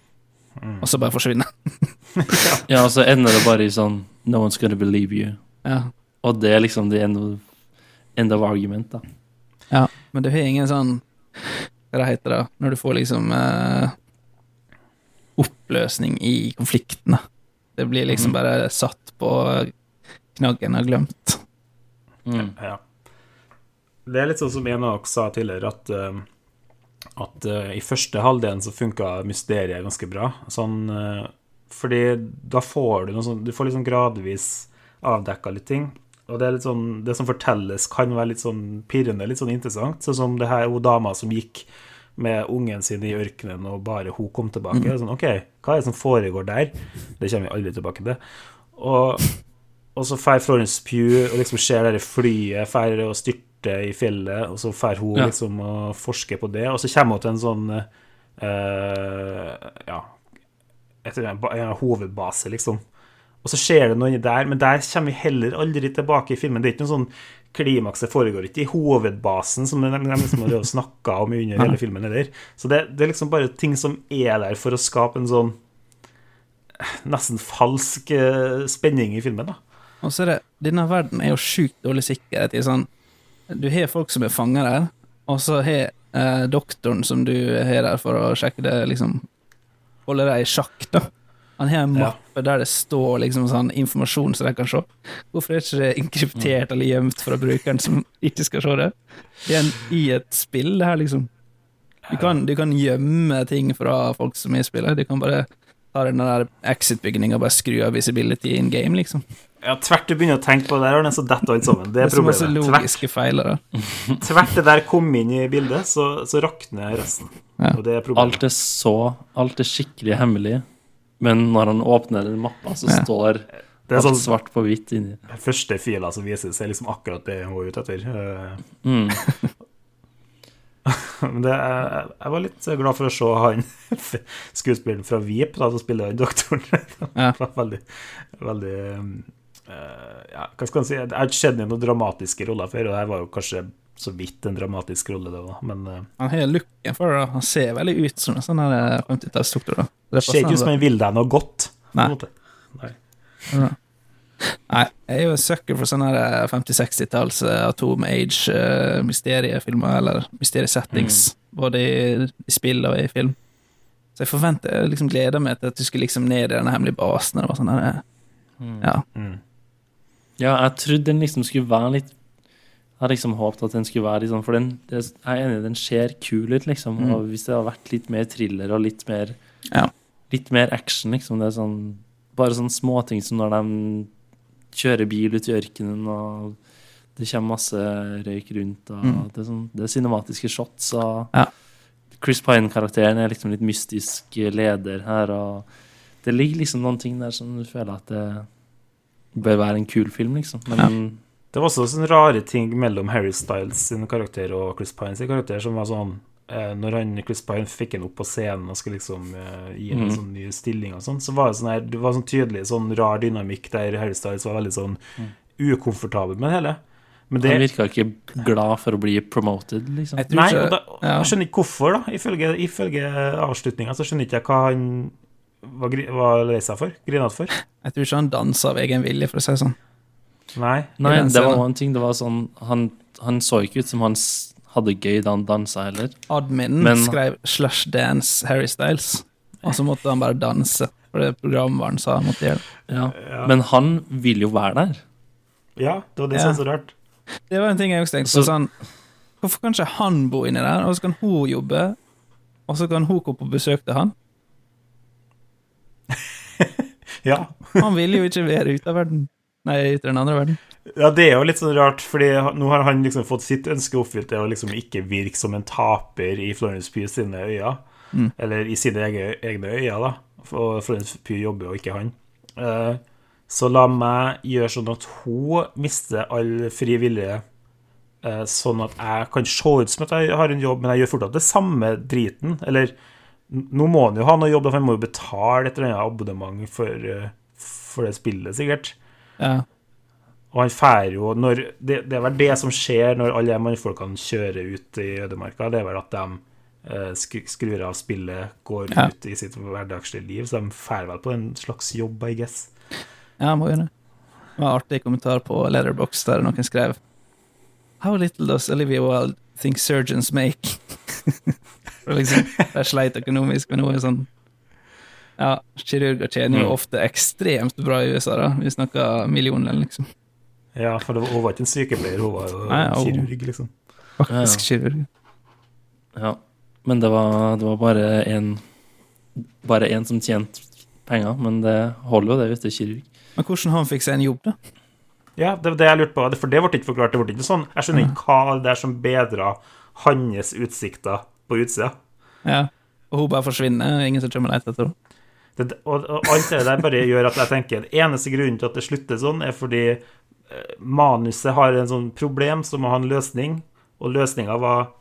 Mm. Og så bare forsvinner Ja, og så ender det bare i sånn No one's gonna believe you. Ja. Og det er liksom the end of, end of argument, da. ja. Men du har ingen sånn Hva det heter det? Når du får liksom eh, oppløsning i konfliktene. Det blir liksom Mhm. bare satt på knaggen og glemt. Mm. Ja. Det er litt sånn som en av dere sa tidligere, at, eh, at eh, i første halvdelen så funka mysteriet ganske bra. Sånn, eh, fordi da får du noe sånn Du får liksom gradvis avdekka litt ting. Og det er litt sånn Det som fortelles, kan være litt sånn pirrende, litt sånn interessant. Sånn som det her hun dama som gikk med ungen sin i ørkenen, og bare hun kom tilbake. Er Sånn, OK, hva er det som foregår der? Det kommer vi aldri tilbake til. Og og så drar Florence Pugh og liksom ser det flyet drar og styrte i fjellet, og så drar hun Ja. liksom og forsker på det, og så kommer hun til en sånn uh, Ja etter en, en hovedbase, liksom. Og så skjer det noe inni der, men der kommer vi heller aldri tilbake i filmen. Det er ikke noe sånn klimaks, det foregår ikke i hovedbasen, som de, de liksom har snakka om under hele filmen heller. Så det, det er liksom bare ting som er der for å skape en sånn nesten falsk eh, spenning i filmen, da. Og så er det Denne verden er jo sjukt dårlig sikkerhet i sånn Du har folk som er fanga der, og så har eh, doktoren som du har der for å sjekke det, liksom Holde deg i sjakk, da. Han har en Ja. mappe der det står liksom sånn informasjon som de kan se. Hvorfor er ikke det inkryptert eller gjemt fra brukeren som ikke skal se det? Det er en, i et spill, det her, liksom. Du kan, du kan gjemme ting fra folk som er i spillet. Du kan bare ta den der exit-bygninga og bare skru av visibility in game, liksom. Ja, tvert du begynner å tenke på det der, så detter alt sammen. Det Det er er så masse problemet. Tvert, logiske feiler. da. tvert det der kom inn i bildet, så, så rakner resten. Ja. Og det er problemet. Alt er så Alt er skikkelig hemmelig, men når han åpner den mappa, så Ja. står Det er alt sånn svart på hvitt inni. første fila som vises, er liksom akkurat det hun er ute etter. Mm. Men det, jeg, jeg var litt glad for å se han skuespilleren fra Vip, da, som spiller han doktoren. Ja. Var veldig, veldig eh, Ja, hva skal man si? Jeg har ikke sett ham i noen dramatiske roller før, og det her var jo kanskje så vidt en dramatisk rolle, det òg, men uh, Han har looken for det. Han ser veldig ut som en sånn her 50-tallsdoktor. Det ser ikke ut som han vil deg noe godt. på en Nei. måte. Nei. han. Nei, jeg er jo en sucker for sånne her 50-60-talls eh, Atom Age-mysteriefilmer, eller mysteriesettings, både i, i spill og i film. Så jeg forventer, jeg liksom gleder meg til at du skulle liksom ned i den hemmelige basen. og var sånn her, ja. Mm. Ja, jeg trodde den liksom skulle være litt Jeg hadde liksom håpet at den skulle være sånn For den, jeg er enig, den ser kul ut, liksom. Mm. Og hvis det hadde vært litt mer thriller og litt mer Ja. Litt mer action, liksom. Det er sånn Bare sånne småting som når de kjører bil ut i ørkenen, og det kommer masse røyk rundt, og Mm. det, er sånn, det er cinematiske shots, og Ja. Chris Pine-karakteren er liksom litt mystisk leder her, og det ligger liksom noen ting der som du føler at det bør være en kul film, liksom. Men Det var også sånne rare ting mellom Harry Styles sin karakter og Chris Pine sin karakter, som var sånn eh, Når han, Chris Pine fikk ham opp på scenen og skulle liksom eh, gi ham en Mhm. sånn ny stilling og sånn, så var det sånn her Det var sånn tydelig sånn rar dynamikk der Harry Styles var veldig sånn ukomfortabel med det hele. Men det han virka ikke glad for å bli promoted, liksom. Jeg Nei, og da, ja. jeg skjønner ikke hvorfor, da. Ifølge, ifølge avslutninga så skjønner ikke jeg hva han var, var lei seg for. Grinete for. Jeg tror ikke han danser av egen vilje, for å si det sånn. Nei. Nei, det var scenen. en ting. Det var sånn Han, han så ikke ut som han hadde gøy da han dansa heller. Adminen Men- skrev 'Slush Dance Harry Styles', og så måtte han bare danse. For det programvaren sa han måtte gjøre. Ja. Ja. Men han vil jo være der. Ja, det var det som var så rart. Det var en ting jeg også tenkte på. Sånn, hvorfor kan ikke han bo inni der, og så kan hun jobbe, og så kan hun gå på besøk til han? Ja. Han ville jo ikke være ute av verden. Nei, i den andre verden. Ja, det er jo litt sånn rart, fordi nå har han liksom fått sitt ønske oppfylt, det å liksom ikke virke som en taper i Florence Pugh sine øyne. Mm. Eller i sine egne, øyne, da. For Florence Pugh jobber jo ikke han. Eh, så la meg gjøre sånn at hun mister all fri vilje, eh, sånn at jeg kan se ut som at jeg har en jobb, men jeg gjør fortsatt det samme driten. Eller nå må han jo ha noe jobb, for han må jo betale et eller annet abonnement for, eh, for det spillet, sikkert. Ja. Og han fær jo når, det, det er vel det som skjer når alle de mannfolkene kjører ut i ødemarka. Det er vel at de eh, skrur av spillet, går Ja. ut i sitt hverdagslige liv. Så de fær vel på en slags jobb, I guess. Ja, må gjøre det. Det var en artig kommentar på Letterbox der noen skrev How little does Olivia Wilde think surgeons make? Liksom, er sleit økonomisk, men hun er sånn Ja, kirurger tjener jo Mm. ofte ekstremt bra i USA, da. Vi snakker millioner, liksom. Ja, for det var, hun var ikke en sykepleier, hun var jo Nei, ja, kirurg, liksom. Faktisk kirurg. Ja. Men det var, det var bare en Bare en som tjente penger, men det holder jo det hvis det er kirurg. Men hvordan han fikk seg en jobb, da? Ja, det var det jeg lurte på. For det ble ikke forklart. Det ble ikke sånn. Jeg skjønner ikke hva det er som bedra hans utsikter på utsida. Ja. Og hun bare forsvinner, ingen som kommer og leter etter henne. Det, og, og alt det der bare gjør at jeg tenker Den eneste grunnen til at det slutter sånn, er fordi eh, manuset har en sånn problem som må ha en løsning, og løsninga var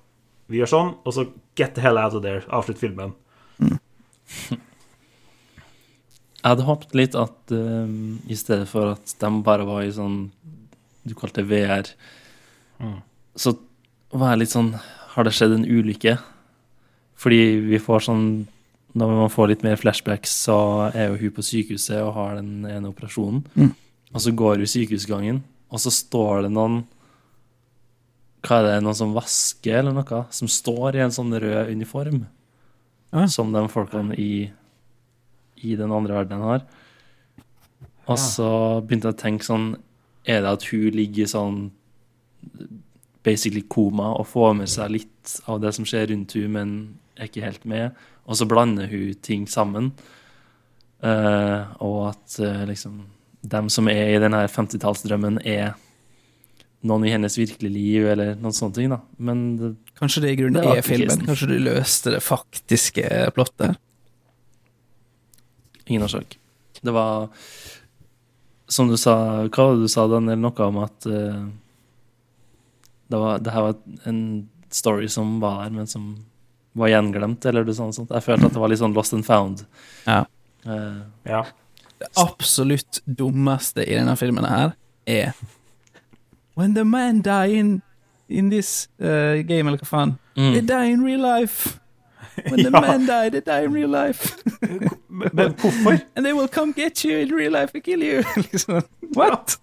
Vi gjør sånn, og så get the hell out of there. Avslutt filmen. Jeg hadde håpet litt at uh, i stedet for at de bare var i sånn Du kalte det VR, Mm. så var jeg litt sånn Har det skjedd en ulykke? Fordi vi får sånn Når man får litt mer flashbacks, så er jo hun på sykehuset og har den ene operasjonen. Mm. Og så går hun sykehusgangen, og så står det noen Hva er det, noen som vasker, eller noe? Som står i en sånn rød uniform. Ja. Som de folkene i, i den andre verdenen har. Og så begynte jeg å tenke sånn Er det at hun ligger i sånn basically koma og får med seg litt av det som skjer rundt hun, men er ikke helt med, og så blander hun ting sammen. Uh, og at uh, liksom dem som er i den her 50-tallsdrømmen, er noen i hennes virkelige liv, eller noen sånne ting, da. Men det, Kanskje det i grunnen Det er filmen? Kanskje du løste det faktiske plottet? ingen årsak. Det var Som du sa Hva var det du sa, Daniel? Noe om at uh, det, var, det her var en story som var men som var gjenglemt, eller noe sånt. sånt. Jeg følte at det var litt sånn lost and found. Ja. Uh, Ja. Det absolutt dummeste i denne filmen her er When the man die in, in this uh, game, eller hva faen They mm. die in real life. When the Ja. man die, they die in real life. Men, hvorfor? And they will come get you in real life and kill you. liksom. What?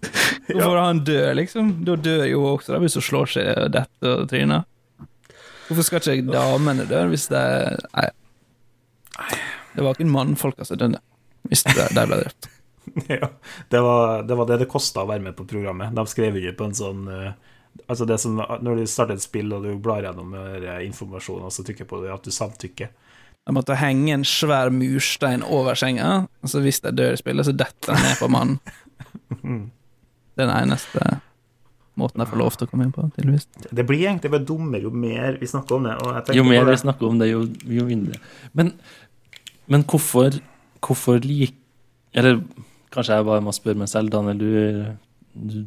Hvorfor han dør, liksom? Da dør jo også, da, hvis hun slår seg dette tryner. Hvorfor skal ikke damene dø hvis det er Nei. Det var ikke mannfolka som døde hvis de ble drept. Ja, det var det var det det kosta å være med på programmet. De skrev ikke på en sånn eh, Altså det som Når du starter et spill og du blar gjennom eh, informasjon, og så trykker på det at du samtykker De måtte henge en svær murstein over senga, og så hvis de dør i spillet, så detter den ned på mannen. Det er den eneste måten jeg får lov til å komme inn på, tydeligvis. Det blir egentlig bare dummere jo mer vi snakker om det. Og jeg Jo mer det. vi snakker om det, jo, jo mindre. Men, men hvorfor Hvorfor lik... Eller kanskje jeg bare må spørre meg selv, Daniel. Du, du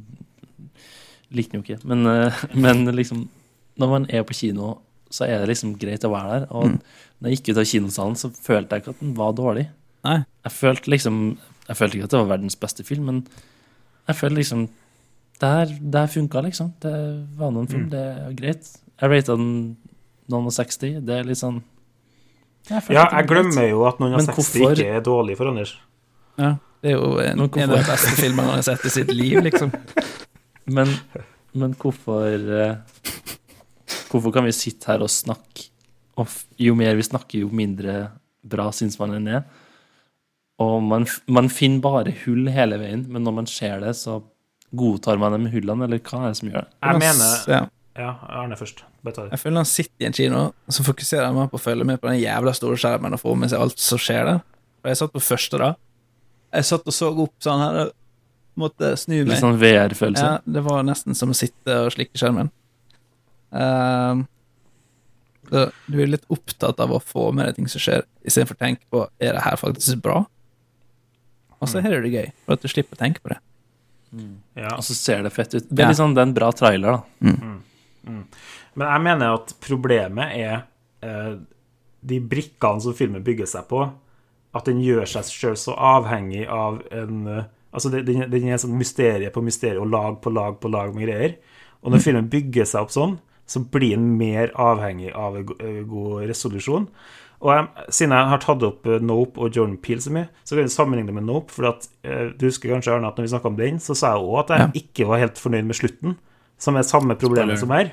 likte den jo ikke. Men, eh, men liksom Når man er på kino, så er det liksom greit å være der. Og Mm. når jeg gikk ut av kinosalen, så følte jeg ikke at den var dårlig. Nei. Jeg følte liksom Jeg følte ikke at det var verdens beste film, men jeg følte liksom Det her, det her funka, liksom. Det var noen film, Mm. det er greit. Jeg rata den noen og 60. Det er litt sånn jeg Ja, jeg glemmer greit. jo at noen av 60 hvorfor- ikke er dårlig for Anders. Ja, det er jo en, hvorfor- en av de beste filmene han har sett i sitt liv, liksom. Men, men hvorfor eh, Hvorfor kan vi sitte her og snakke og Jo mer vi snakker, jo mindre bra syns man den er. Og man, man finner bare hull hele veien, men når man ser det, så godtar man de hullene, eller hva er det som gjør det? Jeg mener ja. Ja, Arne først. Bare ta det. Jeg føler han sitter i en kino, og så fokuserer han meg på å følge med på den jævla store skjermen og få med seg alt som skjer der. Og jeg satt på første da. Jeg satt og så opp sånn her, og måtte snu meg. Litt sånn VR-følelse. Ja, det var nesten som å sitte og slikke skjermen. Ehm, så du er litt opptatt av å få med deg ting som skjer, istedenfor å tenke på er det her faktisk bra. Og så har du det gøy, for at du slipper å tenke på det. Ja. Og så ser det fett ut. Det er liksom sånn det er en bra trailer, da. Men jeg mener at problemet er eh, de brikkene som filmen bygger seg på, at den gjør seg sjøl så avhengig av en eh, Altså, den, den er sånn mysterie på mysterie og lag på lag på lag med greier. Og når filmen bygger seg opp sånn, så blir den mer avhengig av eh, god resolusjon. Og jeg, siden jeg har tatt opp eh, Nope og Jordan Peele så mye, så kan jeg sammenligne med Nope. For at, eh, du husker kanskje, Arne, at når vi snakka om den, så sa jeg òg at jeg ikke var helt fornøyd med slutten. Som er samme problemet som her.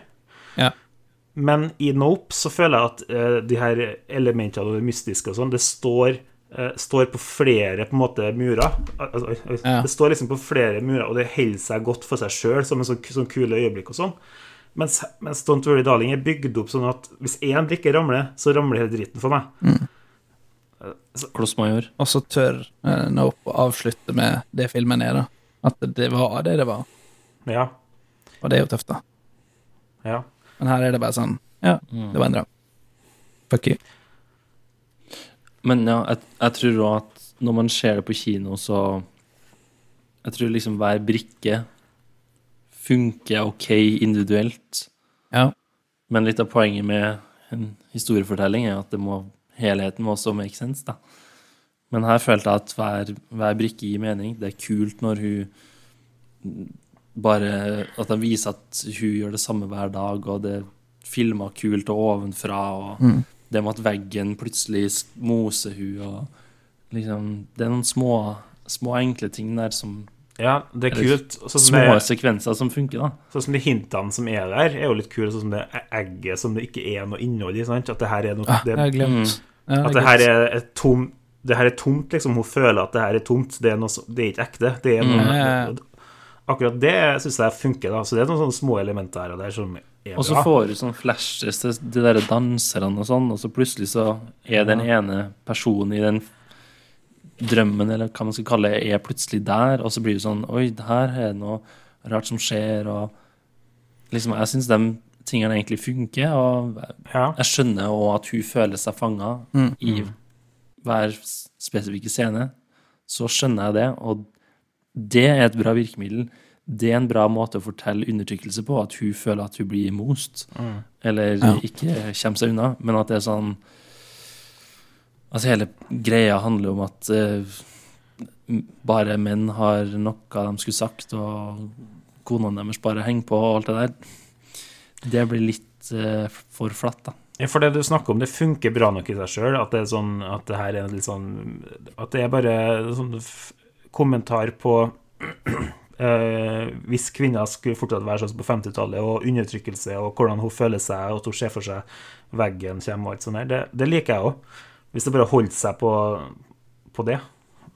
Ja. Men i Nope så føler jeg at eh, de her elementene og det mystiske og sånn, det står, eh, står på flere på en måte murer. Altså. Ja. Det står liksom på flere murer, og det holder seg godt for seg sjøl, som en sånn, sånn kule øyeblikk og sånn. Mens, mens Don't Worry Darling er bygd opp sånn at hvis én brikke ramler, så ramler hele dritten for meg. Kloss Major. Og så tør uh, Nope å avslutte med det filmen er, da. At det var det det var. Ja. Og det er jo tøft, da. ja. Men her er det bare sånn Ja, det var en drøm. Fuck you. Men ja, jeg, jeg tror òg at når man ser det på kino, så Jeg tror liksom hver brikke funker OK individuelt. Ja. Men litt av poenget med en historiefortelling er at det må, helheten må også make sense, da. Men her følte jeg at hver, hver brikke gir mening. Det er kult når hun bare At de viser at hun gjør det samme hver dag, og det er filma kult og ovenfra, og Mm. det med at veggen plutselig moser hun, og liksom Det er noen små, små enkle ting der som ja, det er Eller kult. Sånn Små det, sekvenser som funker, da. sånn som de hintene som er der, er jo litt kule. Sånn som det egget som det ikke er noe innhold i. Sant? At det her er noe Ah, det, jeg har. Ja, At det er her er et tom Det her er tomt, liksom. Hun føler at det her er tomt. Det er, noe, det er ikke ekte. Det er noe, Mm. Akkurat det syns jeg funker. da Så det er noen sånne små elementer her og der som er Og så får du sånn flashes til de der danserne og sånn, og så plutselig så er den ene personen i den drømmen, eller hva man skal kalle det, er plutselig der, og så blir det sånn Oi, her er det noe rart som skjer, og liksom Jeg syns de tingene egentlig funker, og jeg skjønner òg at hun føler seg fanga Mm. i hver spesifikke scene. Så skjønner jeg det, og det er et bra virkemiddel. Det er en bra måte å fortelle undertrykkelse på, at hun føler at hun blir most, Mm. eller Ja. ikke kommer seg unna, men at det er sånn Altså, hele greia handler om at uh, bare menn har noe de skulle sagt, og konene deres bare henger på, og alt det der. Det blir litt uh, for flatt, da. For det du snakker om, det funker bra nok i seg sjøl. At det er sånn At det her er litt sånn At det er bare sånn kommentar på Uh, Hvis kvinner skulle fortsatt være sånn på 50-tallet, og undertrykkelse, og hvordan hun føler seg, og at hun ser for seg veggen kommer og alt sånt der, det, det liker jeg òg. Hvis det bare holder seg på, på det.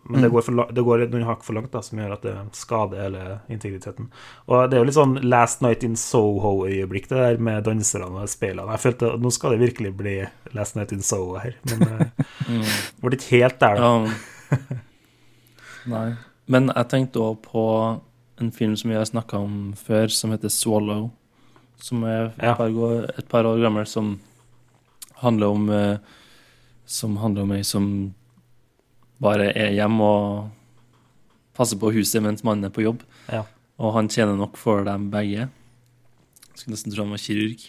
Men det går, for, det går noen hakk for langt, da, som gjør at det skader hele integriteten. Og det er jo litt sånn Last Night in Soho-øyeblikk, det der med danserne og speilene. Jeg følte at nå skal det virkelig bli Last Night in Soho her, men eh, Mm. det ble ikke helt der, da. Um, Nei. Men jeg tenkte òg på en film som vi har snakka om før, som heter 'Swallow'. Som er et, Ja. par, år, et par år gammel, som handler om eh, Som handler om ei som bare er hjemme og passer på huset mens mannen er på jobb. Ja. Og han tjener nok for dem begge. Skulle nesten tro han var kirurg.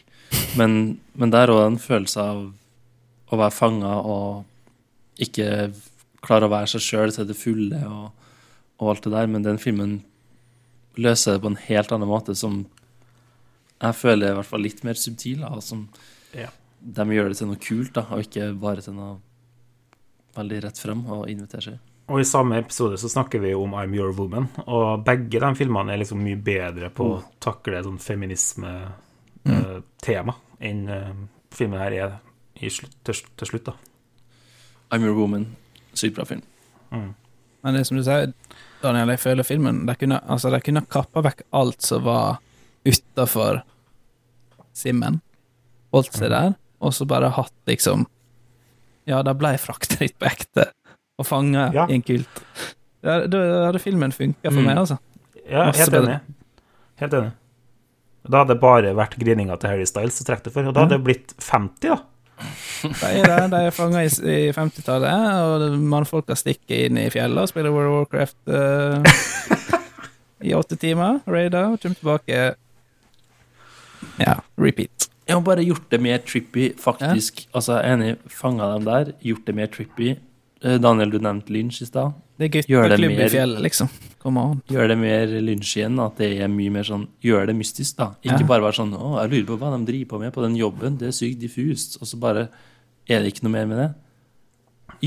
Men, men der òg en følelse av å være fanga og ikke klare å være seg sjøl til det fulle og, og alt det der. Men den filmen løser det på en helt annen måte, som jeg føler er i hvert fall litt mer subtil. Og som Ja. De gjør det til noe kult, da, og ikke bare til noe veldig rett frem og invitere seg. Og i samme episode så snakker vi om I'm Your Woman, og begge de filmene er liksom mye bedre på å takle sånn feminisme-tema enn eh, filmen her er i slutt, til, til slutt, da. I'm Your Woman. Sykt bra film. Mm. Men det som du sier, Daniel, jeg føler filmen De kunne, altså, de kunne kappa vekk alt som var utafor simmen. Holdt seg der, og så bare hatt liksom Ja, de ble frakta litt på ekte og fanga Ja. i en kult. Da hadde filmen funka for Mm. meg, altså. Ja, Masse helt enig. Helt enig. Da hadde det bare vært grininga til Harry Styles som trekk det for, og da hadde det blitt 50, da. De er der, de er fanga i, i 50-tallet, og mannfolka stikker inn i fjellet og spiller World of Warcraft uh, i åtte timer. Raider, og kommer tilbake Ja, repeat. Jeg har bare gjort det mer trippy, faktisk. Altså, jeg er enig, fanga dem der, gjort det mer trippy. Eh, Daniel, du nevnte Lynch i stad. Det er gøy med klubb i fjellet, liksom. Come on. Gjør det mer Lynch igjen, at det er mye mer sånn Gjør det mystisk, da. Ikke Ja. bare være sånn Å, jeg lurer på hva de driver på med på den jobben, det er sykt diffust. Og så bare er det ikke noe mer med det.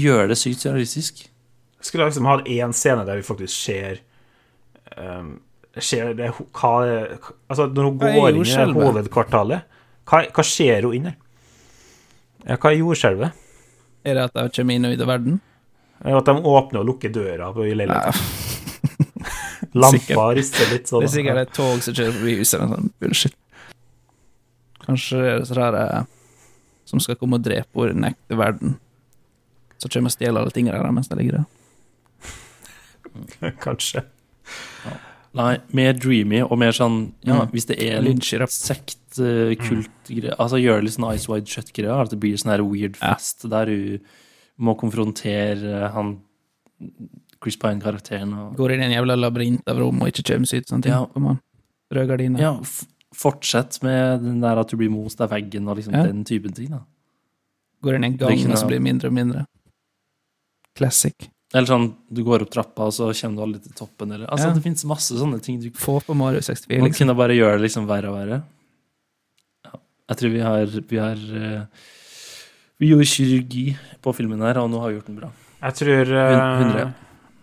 Gjør det sykt surrealistisk. Skulle liksom ha én scene der vi faktisk ser um, Ser det hva Altså, når hun går inn i hovedkvartalet, hva, hva skjer hun inn der? Ja, hva er jordskjelvet? Er det at de kommer inn og ut av verden? Ja, At de åpner og lukker døra på i leiligheten. Lampa rister litt sånn. det er sikkert et tog som kjører forbi huset eller noe sånt bullshit. Kanskje det er det sånne her, som skal komme og drepe henne i den ekte verden. Så kommer og stjeler alle tingene der mens de ligger der. Kanskje. Nei, mer dreamy og mer sånn Ja, Mm. hvis det er rapp. sekt, uh, kult mm. Altså gjør det litt sånn Ice Wide Shut-greia, at det blir sånn her weird Ja. fest der hun må konfrontere eh, han Chris Pine-karakteren Går inn i en jævla labyrint av rom og ikke kommer seg ut. Sånne ting. Ja. Røde. Rød gardiner. Ja, fortsett med den der at du blir most av veggen og liksom Ja. den typen ting, da. Går inn i en gang, og så blir det mindre og mindre. Classic. Eller sånn, du går opp trappa, og så kommer du aldri til toppen, eller Altså, Ja. det finnes masse sånne ting du Få på Mario 64, Man liksom. kunne bare gjøre det liksom verre og verre. Ja. Jeg tror vi har Vi har eh, Vi gjorde kirurgi på filmen her, og nå har vi gjort den bra. Jeg tror 100, ja.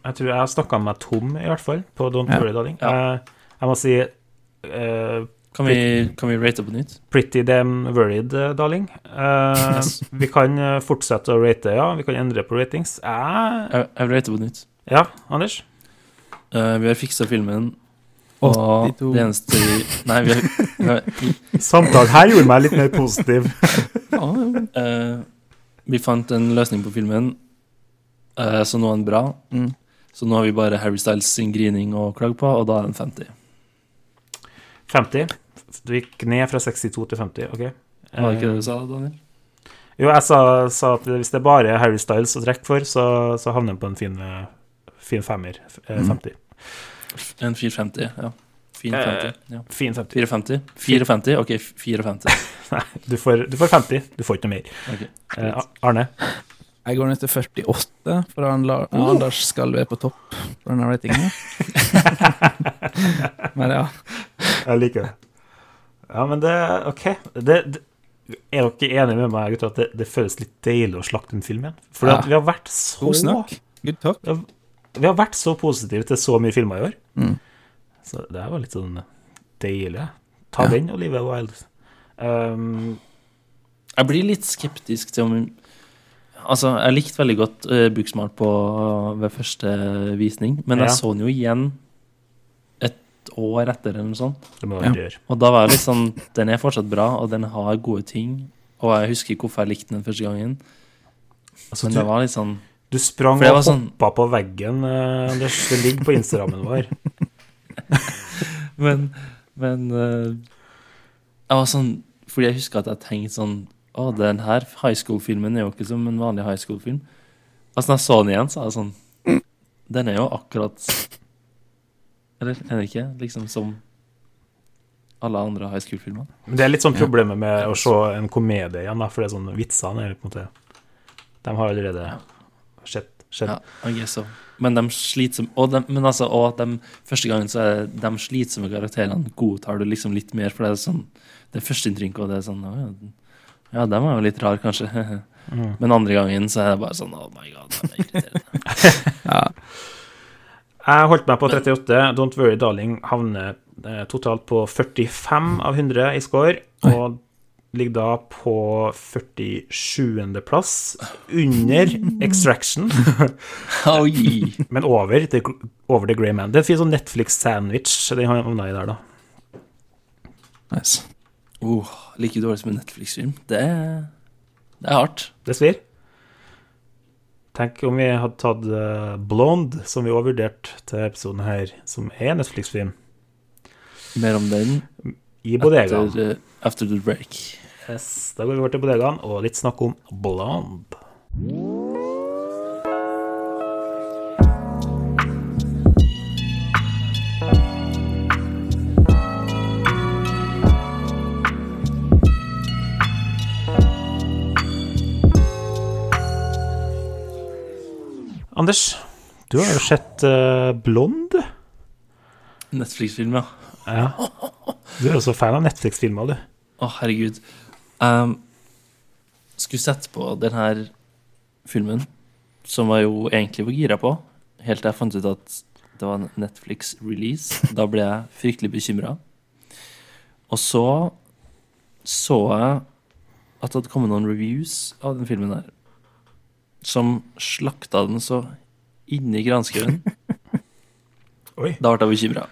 Jeg tror jeg har snakka meg tom, i hvert fall, på Don't Ja. Worry Darling. Ja. Jeg, jeg må si eh, Kan vi, kan vi rate på nytt? Pretty damn worried, eh, darling. Uh, Yes. Vi kan eh, fortsette å rate, ja. Vi kan endre på ratings. Jeg, Jeg, jeg rater på nytt. ja, Anders? Uh, vi har fiksa filmen, og 82. det eneste vi Nei, vi har, Samtalen her gjorde meg litt mer positiv. Ja, eh, Vi fant en løsning på filmen. Eh, så nå er den bra. Mm. Så nå har vi bare Harry Styles sin grining å klage på, og da er den 50. 50. Du gikk ned fra 62 til 50. OK. Var det ikke det du sa, Daniel? Jo, jeg sa, sa at hvis det er bare Harry Styles å trekke for, så, så havner han på en fin, eh, fin femmer. eh, Mhm. 50. En 450, ja. Fin Eh, 50. Ja. Fin 50. 450? 450? OK, 450. Du får, du får 50. Du får ikke noe mer. Okay. Eh. Arne? Jeg går ned til 48, for han la, Anders skal være på topp på denne ratingen. Men ja. Jeg liker det. Ja, men det OK. Det, det, er dere enige med meg, gutter, at det, det føles litt deilig å slakte en film igjen? For Ja. vi har vært så God snakk. Good talk. Vi har vært så positive til så mye filmer i år. Mm. Så det var litt sånn deilig. Ta Ja. den, Olivia Wilde. Um, Jeg blir litt skeptisk til om Altså, jeg likte veldig godt uh, Booksmart på, ved første visning, men Ja. jeg så den jo igjen et år etter, eller noe sånt. Ja. Og da var jeg litt sånn Den er fortsatt bra, og den har gode ting. Og jeg husker hvorfor jeg likte den første gangen, Altså, men du, det var litt sånn du sprang og hoppa sånn- på veggen, uh. Det ligger på Instagrammen vår. Men, men uh, Jeg var sånn Fordi jeg husker at jeg tenkte sånn Å, den her high school-filmen er jo ikke som en vanlig high school-film. Altså, når jeg så den igjen, så er jeg sånn Den er jo akkurat Eller er den ikke? Liksom som alle andre high school-filmer. Men det er litt sånn problemet med å se en komedie igjen, da, for det er sånn vitsene er på en måte De har allerede skjedd. skjedd. Ja, I guess so. Men de slitsomme og de, Men altså, og de, første gangen så er de slitsomme karakterene godtar du liksom litt mer, for det er sånn Det er førsteinntrykket, og det er sånn ja, Ja, den var jo litt rar, kanskje. Mm. Men andre gangen så er det bare sånn Oh my god, det er irriterende. Ja. Jeg holdt meg på 38. Don't Worry Darling havner eh, totalt på 45 av 100 i score, og ligger da på 47. plass, under Extraction, men over The, over the Grey Man. Det er en sånn Netflix-sandwich den havna i der, da. Nice. Oh, like dårlig som en Netflix-film. Det, det er hardt. Det svir. Tenk om vi hadde tatt eh, Blonde, som vi også vurderte til episoden her, som er en Netflix-film, Mer om den i bodegaen. after, uh, after the break. Yes, da går vi over til bodegaen og litt snakk om Blonde. Anders, du har jo sett uh, Blonde. Netflix-film, ja. Ja. Du er jo så fan av Netflix-filmer, du. Å, herregud. Um, skulle sett på den her filmen, som jeg jo egentlig var gira på, helt til jeg fant ut at det var en Netflix-release. Da ble jeg fryktelig bekymra. Og så så jeg at det hadde kommet noen reviews av den filmen her, som slakta den så inni granskauen. Oi. Da ble jeg bekymra.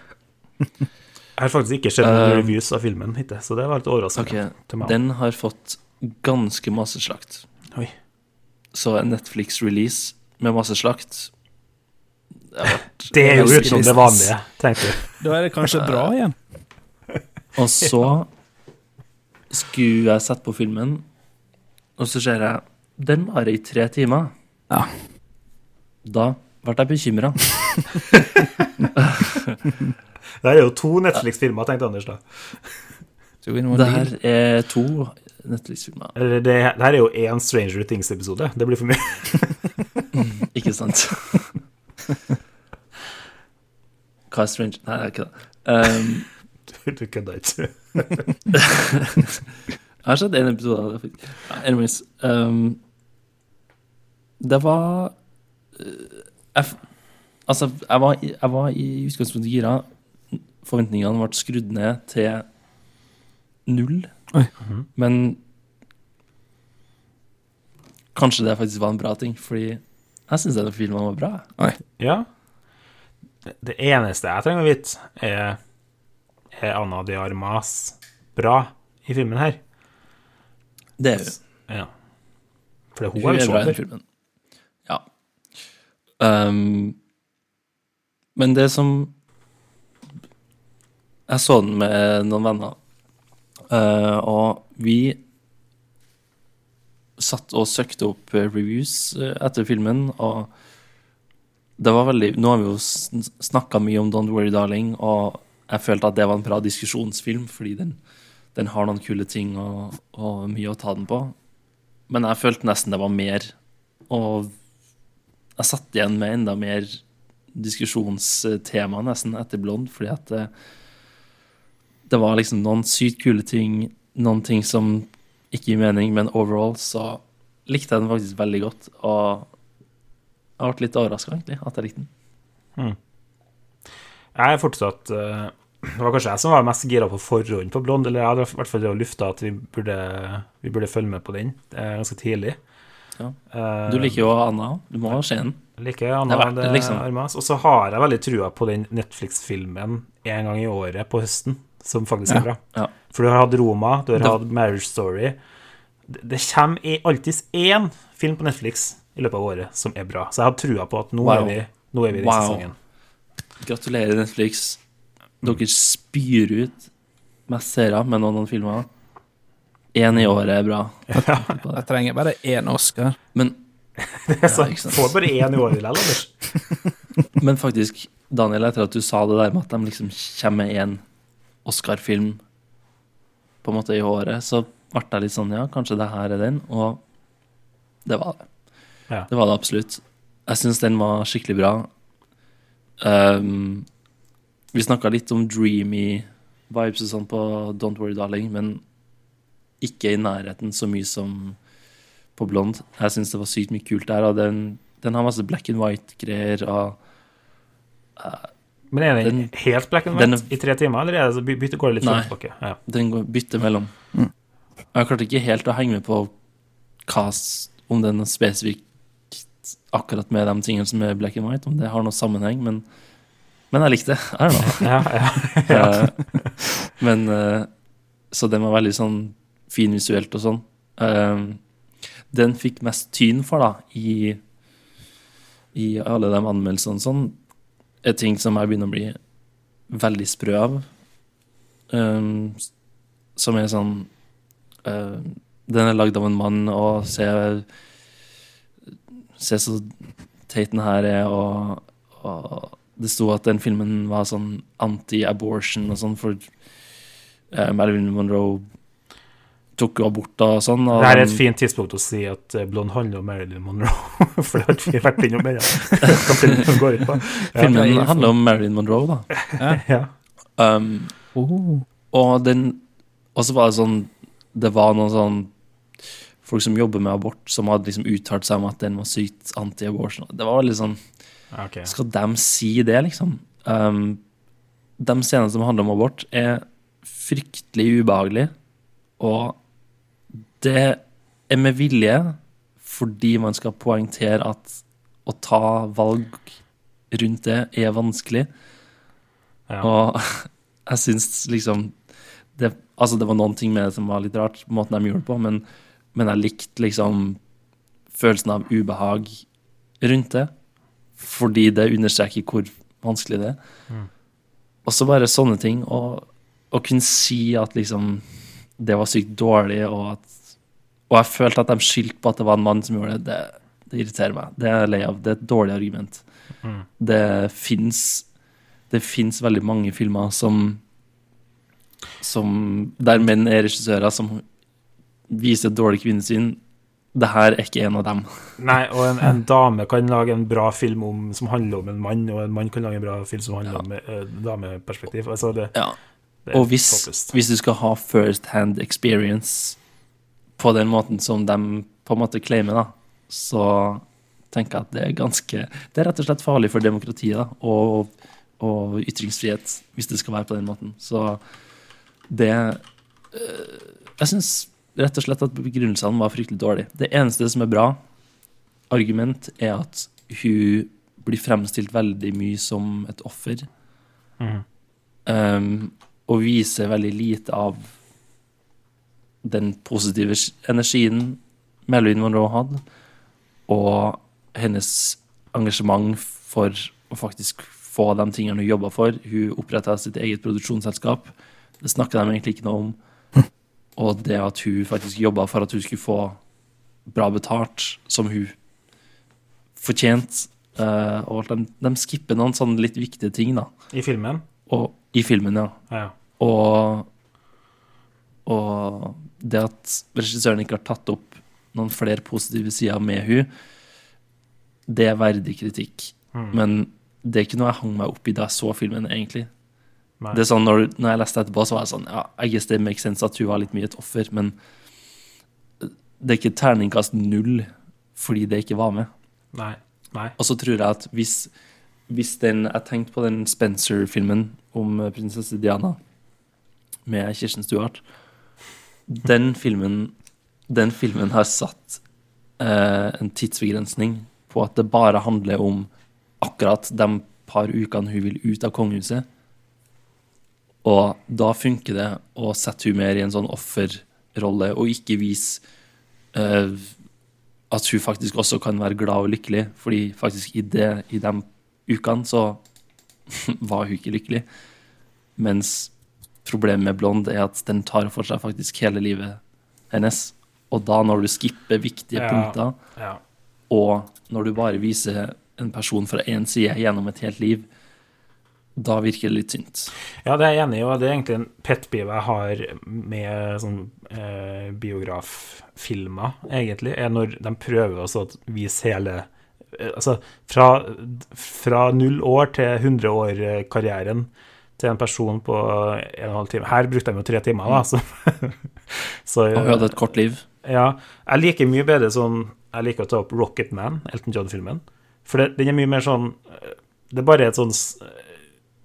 Jeg har faktisk ikke sett noen uh, reviews av filmen hittil, så det var litt overraskende Okay, til meg. Den har fått ganske masse slakt. Oi. Så en Netflix-release med masse slakt Det, Det er jo utenom det vanlige, tenker du. Da er det kanskje bra igjen. Og så skulle jeg sette på filmen, og så ser jeg Den varer i tre timer. Ja. Da ble jeg bekymra. Det er jo to Netflix-filmer, tenkte Anders da. Så Det her er to Netflix-filmer. Det, det her er jo én Stranger Things-episode. Det blir for mye. Ikke sant? Hva er Stranger Nei, det er ikke det. Um, Du kødder ikke. Jeg har sett en episode av det. anyways. Um, det var eh, jeg, Altså, jeg var, jeg var i utgangspunktet gira. Forventningene ble skrudd ned til null. Oi. Mhm. Men kanskje det faktisk var en bra ting, fordi jeg syns denne filmen var bra. Ja. Det, eneste jeg trenger å vite, er Er Anna de Armas bra i filmen her? Det er hun. Ja. For det, hun Hun er er jo bra i den sjåfør. filmen. Ja. Um, men det som Jeg så den med noen venner, uh, og vi satt og søkte opp eh, reviews eh, etter filmen, og det var veldig Nå har vi jo snakka mye om Don't Worry Darling, og jeg følte at det var en bra diskusjonsfilm, fordi den, den har noen kule ting og, og, mye å ta den på. Men jeg følte nesten det var mer, og jeg satt igjen med enda mer diskusjonstema nesten etter Blond, fordi at det, det var liksom noen sykt kule ting, noen ting som ikke gir mening, men overall så likte jeg den faktisk veldig godt. Og jeg ble litt overraska, egentlig, at jeg likte den. Mm. Jeg er fortsatt uh, Det var kanskje jeg som var mest gira på forhånd på Blond, eller jeg hadde i hvert fall lufta at vi burde, vi burde, følge med på den uh, ganske tidlig. Ja. Du liker jo Anna, du må se den. Liker Anna det, det liksom. Og så har jeg veldig trua på den Netflix-filmen en gang i året på høsten, som faktisk er bra. Ja. For du har hatt Roma, du har hatt Marriage Story. Det, det kommer alltids én film på Netflix i løpet av året som er bra. Så jeg har trua på at nå wow. er vi nå er vi i wow. sesongen. Gratulerer, Netflix. Dere spyr ut mest seere med noen, noen filmer. Én i året er bra. Ja. Jeg trenger bare én Oscar. Men det er sant. Ja, Får bare én i året likevel, Anders. Men faktisk, Daniel, etter at du sa det der med at de liksom kommer med én Oscar-film på en måte i året, så ble jeg litt sånn Ja, kanskje det her er den. Og det var det. Ja. Det var det absolutt. Jeg syns den var skikkelig bra. Um, vi snakka litt om dreamy vibes og sånn på Don't Worry Darling, men ikke i nærheten så mye som på Blond. Jeg syns det var sykt mye kult der, og den, den har masse black and white-greier uh, Men er den, den, helt black and white den, i tre timer, eller er det, bytte, går det litt fort tilbake? Ja. Den går, bytter mellom. Mm. Jeg klarte ikke helt å henge med på hva, om den spesifikt akkurat med de tingene som er black and white, om det har noe sammenheng, men, men jeg likte det. I don't know. ja, ja, ja. Eh, men eh, Så den var veldig sånn fin visuelt og sånn. Uh, den fikk mest tyn for, da, i, i alle de anmeldelsene sånn, er ting som jeg begynner å bli veldig sprø av. Um, som er sånn uh, Den er lagd av en mann, og ser Se så teit den her er, og, og det sto at den filmen var sånn anti-abortion og sånn, for uh, Marilyn Monroe tok jo abort og sånn. Og det er et fint tidspunkt å si at uh, Blond handler om Marilyn Monroe, for det har ikke vært innom mer. filmen ja. Filmen handler om Marilyn Monroe, da. ja. ja. Um, oh. Og den Og så var det sånn Det var noen sånn folk som jobber med abort, som hadde liksom uttalt seg om at den var sykt anti-abortion. Det var veldig sånn okay. Skal de si det, liksom? Um, de scenene som handler om abort, er fryktelig ubehagelige, og det er med vilje fordi man skal poengtere at å ta valg rundt det er vanskelig. Ja. Og jeg syns liksom det, Altså, det var noen ting med det som var litt rart, måten de gjorde det på, men men jeg likte liksom følelsen av ubehag rundt det, fordi det understreker hvor vanskelig det er. Mm. Og så bare sånne ting. Å kunne si at liksom det var sykt dårlig, og at Og jeg følte at de skyldte på at det var en mann som gjorde det. Det, det irriterer meg. Det er jeg lei av. Det er et dårlig argument. Mm. Det fins Det fins veldig mange filmer som som der menn er regissører som viser et dårlig kvinnesyn. Det her er ikke en av dem. Nei, og en, en, dame kan lage en bra film om, som handler om en mann, og en mann kan lage en bra film som handler ja. om uh, dameperspektiv. Altså det, ja. det og hvis, hvis, du skal ha first hand experience på den måten som de på en måte claimer, da, så tenker jeg at det er ganske Det er rett og slett farlig for demokratiet da, og, og ytringsfrihet, hvis det skal være på den måten. Så det øh, Jeg syns rett og slett at begrunnelsene var fryktelig dårlige. Det eneste som er bra argument, er at hun blir fremstilt veldig mye som et offer. Mm. Um, og viser veldig lite av den positive energien Marilyn Monroe hadde, og hennes engasjement for å faktisk få de tingene hun jobba for. Hun oppretta sitt eget produksjonsselskap. Det snakka de egentlig ikke noe om. Og det at hun faktisk jobba for at hun skulle få bra betalt, som hun fortjente. Eh, og de, de skipper noen sånne litt viktige ting, da. I filmen? Og, I filmen, ja. Ja. Og, og det at regissøren ikke har tatt opp noen flere positive sider med hun, det er verdig kritikk. Mm. Men det er ikke noe jeg hang meg opp i da jeg så filmen, egentlig. Nei. Det er sånn, når, når jeg leste etterpå, så var jeg sånn Ja, I guess det makes sense at hun var litt mye et offer, men det er ikke terningkast null fordi det ikke var med. Nei. Nei. Og så tror jeg at hvis, hvis den Jeg tenkte på den Spencer-filmen om eh, prinsesse Diana med Kirsten Stewart. Den filmen, den filmen har satt eh, en tidsbegrensning på at det bare handler om akkurat de par ukene hun vil ut av kongehuset. Og da funker det å sette hun mer i en sånn offerrolle, og ikke vise eh, at hun faktisk også kan være glad og lykkelig. Fordi faktisk i, det, i de ukene så var hun ikke lykkelig. Mens problemet med Blond er at den tar for seg faktisk hele livet hennes. Og da når du skipper viktige Ja. punkter, Ja. og når du bare viser en person fra én side gjennom et helt liv, da virker det litt tynt. Ja, det er jeg enig i, og det er egentlig en pet peeve jeg har med sånn eh, biograffilmer, egentlig, er når de prøver også å vise hele eh, Altså, fra, fra null år til 100 år-karrieren til en person på en og en halv time. Her brukte de jo tre timer, da, så, så Og hadde et kort liv. ja, jeg liker mye bedre sånn Jeg liker å ta opp Rocket Man, Elton John-filmen. For det, den er mye mer sånn eh, Det er bare et sånn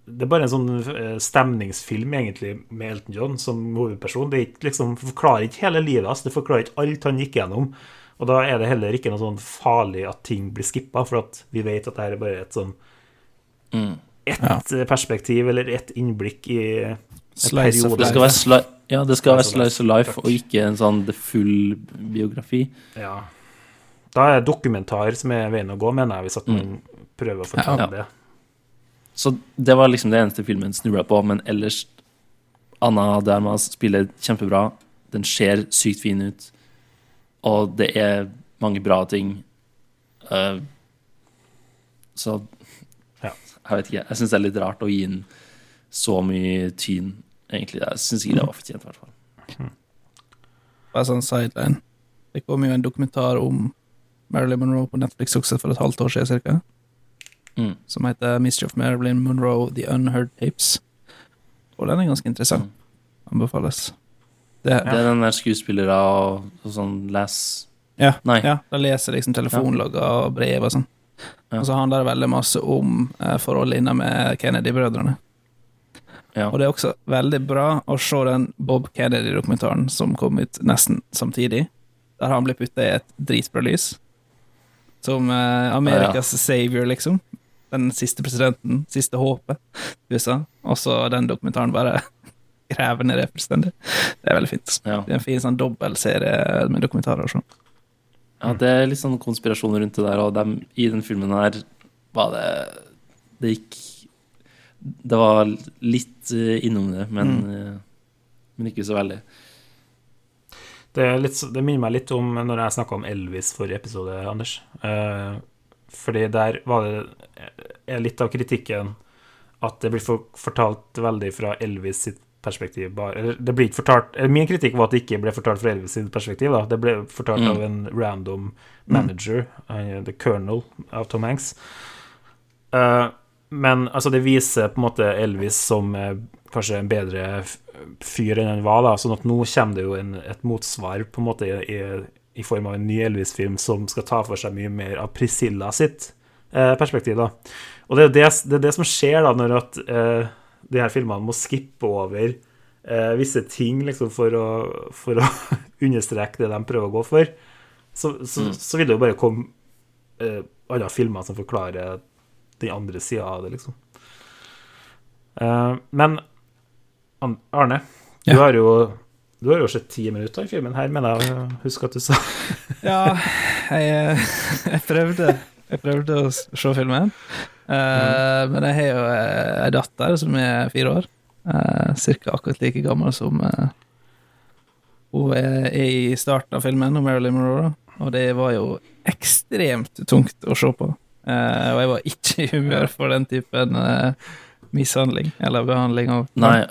Det er bare en sånn eh, stemningsfilm, egentlig, med Elton John som hovedperson. Det er ikke, liksom, forklarer ikke hele livet hans, det forklarer ikke alt han gikk gjennom. Og da er det heller ikke noe sånn farlig at ting blir skippa, for at vi vet at det her er bare et sånn Mm. Ett perspektiv eller ett innblikk i Slice of periode. Det skal være, sli ja, det skal være slice of life, og ikke en sånn the full biografi. Ja. Da er dokumentar som er veien å gå, mener jeg, hvis at man prøver å fortelle Ja. det. Så det var liksom det eneste filmen snurra på, men ellers Anna Dermas spiller kjempebra. Den ser sykt fin ut, og det er mange bra ting. Uh, så Ja. Jeg vet ikke. Jeg syns det er litt rart å gi den så mye tyn, egentlig. Jeg syns ikke det var fortjent, i hvert fall. Bare sånn sideline. Det kom jo en dokumentar om Marilyn Monroe på Netflix også for et halvt år siden cirka, Mm. som heter 'Mischief Marilyn Monroe The Unheard Tapes. Og den er ganske interessant. Anbefales. Det, Det er den der skuespillere og, og sånn les... ja, Nei. ja, da leser liksom telefonlogger og brev og sånn. Ja. Og så handler det veldig masse om eh, forholdet inne med Kennedy-brødrene. Ja. Og det er også veldig bra å se den Bob Kennedy-dokumentaren som kom ut nesten samtidig, der han blir putta i et dritbra lys. Som eh, Amerikas savior, liksom. Den siste presidenten, siste håpet USA. Og så den dokumentaren bare graver ned det fullstendig. Det er veldig fint. Ja. Det er en fin sånn dobbeltserie med dokumentarer. og sånn. Ja, det er litt sånn konspirasjon rundt det der, og dem, i den filmen her var det Det gikk Det var litt eh, innom det, men, mm. men ikke så veldig. Det, litt, det minner meg litt om når jeg snakka om Elvis forrige episode, Anders. Eh, fordi der var det er litt av kritikken at det blir fortalt veldig fra Elvis sitt perspektiv. Bare, det blir ikke fortalt Min kritikk var at det ikke ble fortalt fra Elvis sitt perspektiv. Da. Det ble fortalt Mm. av en random manager, mm. The Colonel av Tom Hanks. Eh, men altså, det viser på en måte Elvis som eh, kanskje en bedre fyr enn han var, da. Sånn at nå kommer det jo en, et motsvar på en måte i, i, form av en ny Elvis-film som skal ta for seg mye mer av Priscilla sitt eh, perspektiv, da. Og det er det, det, er det som skjer da når at eh, de her filmene må skippe over eh, visse ting liksom for å, for å understreke det de prøver å gå for. Så, så, så vil det jo bare komme eh, andre filmer som forklarer den andre sida av det, liksom. Eh, men Arne, Arne, du har jo du har jo sett ti minutter i filmen her, mener jeg å huske at du sa. Ja, jeg, jeg prøvde. Jeg prøvde å se filmen. Eh, Men jeg har jo eh, ei datter som er fire år. Uh, Cirka akkurat like gammel som uh, hun er i starten av filmen, om Marilyn Monroe. Og det var jo ekstremt tungt å se på. Uh, og jeg var ikke i humør for den typen mishandling eller behandling av Nei,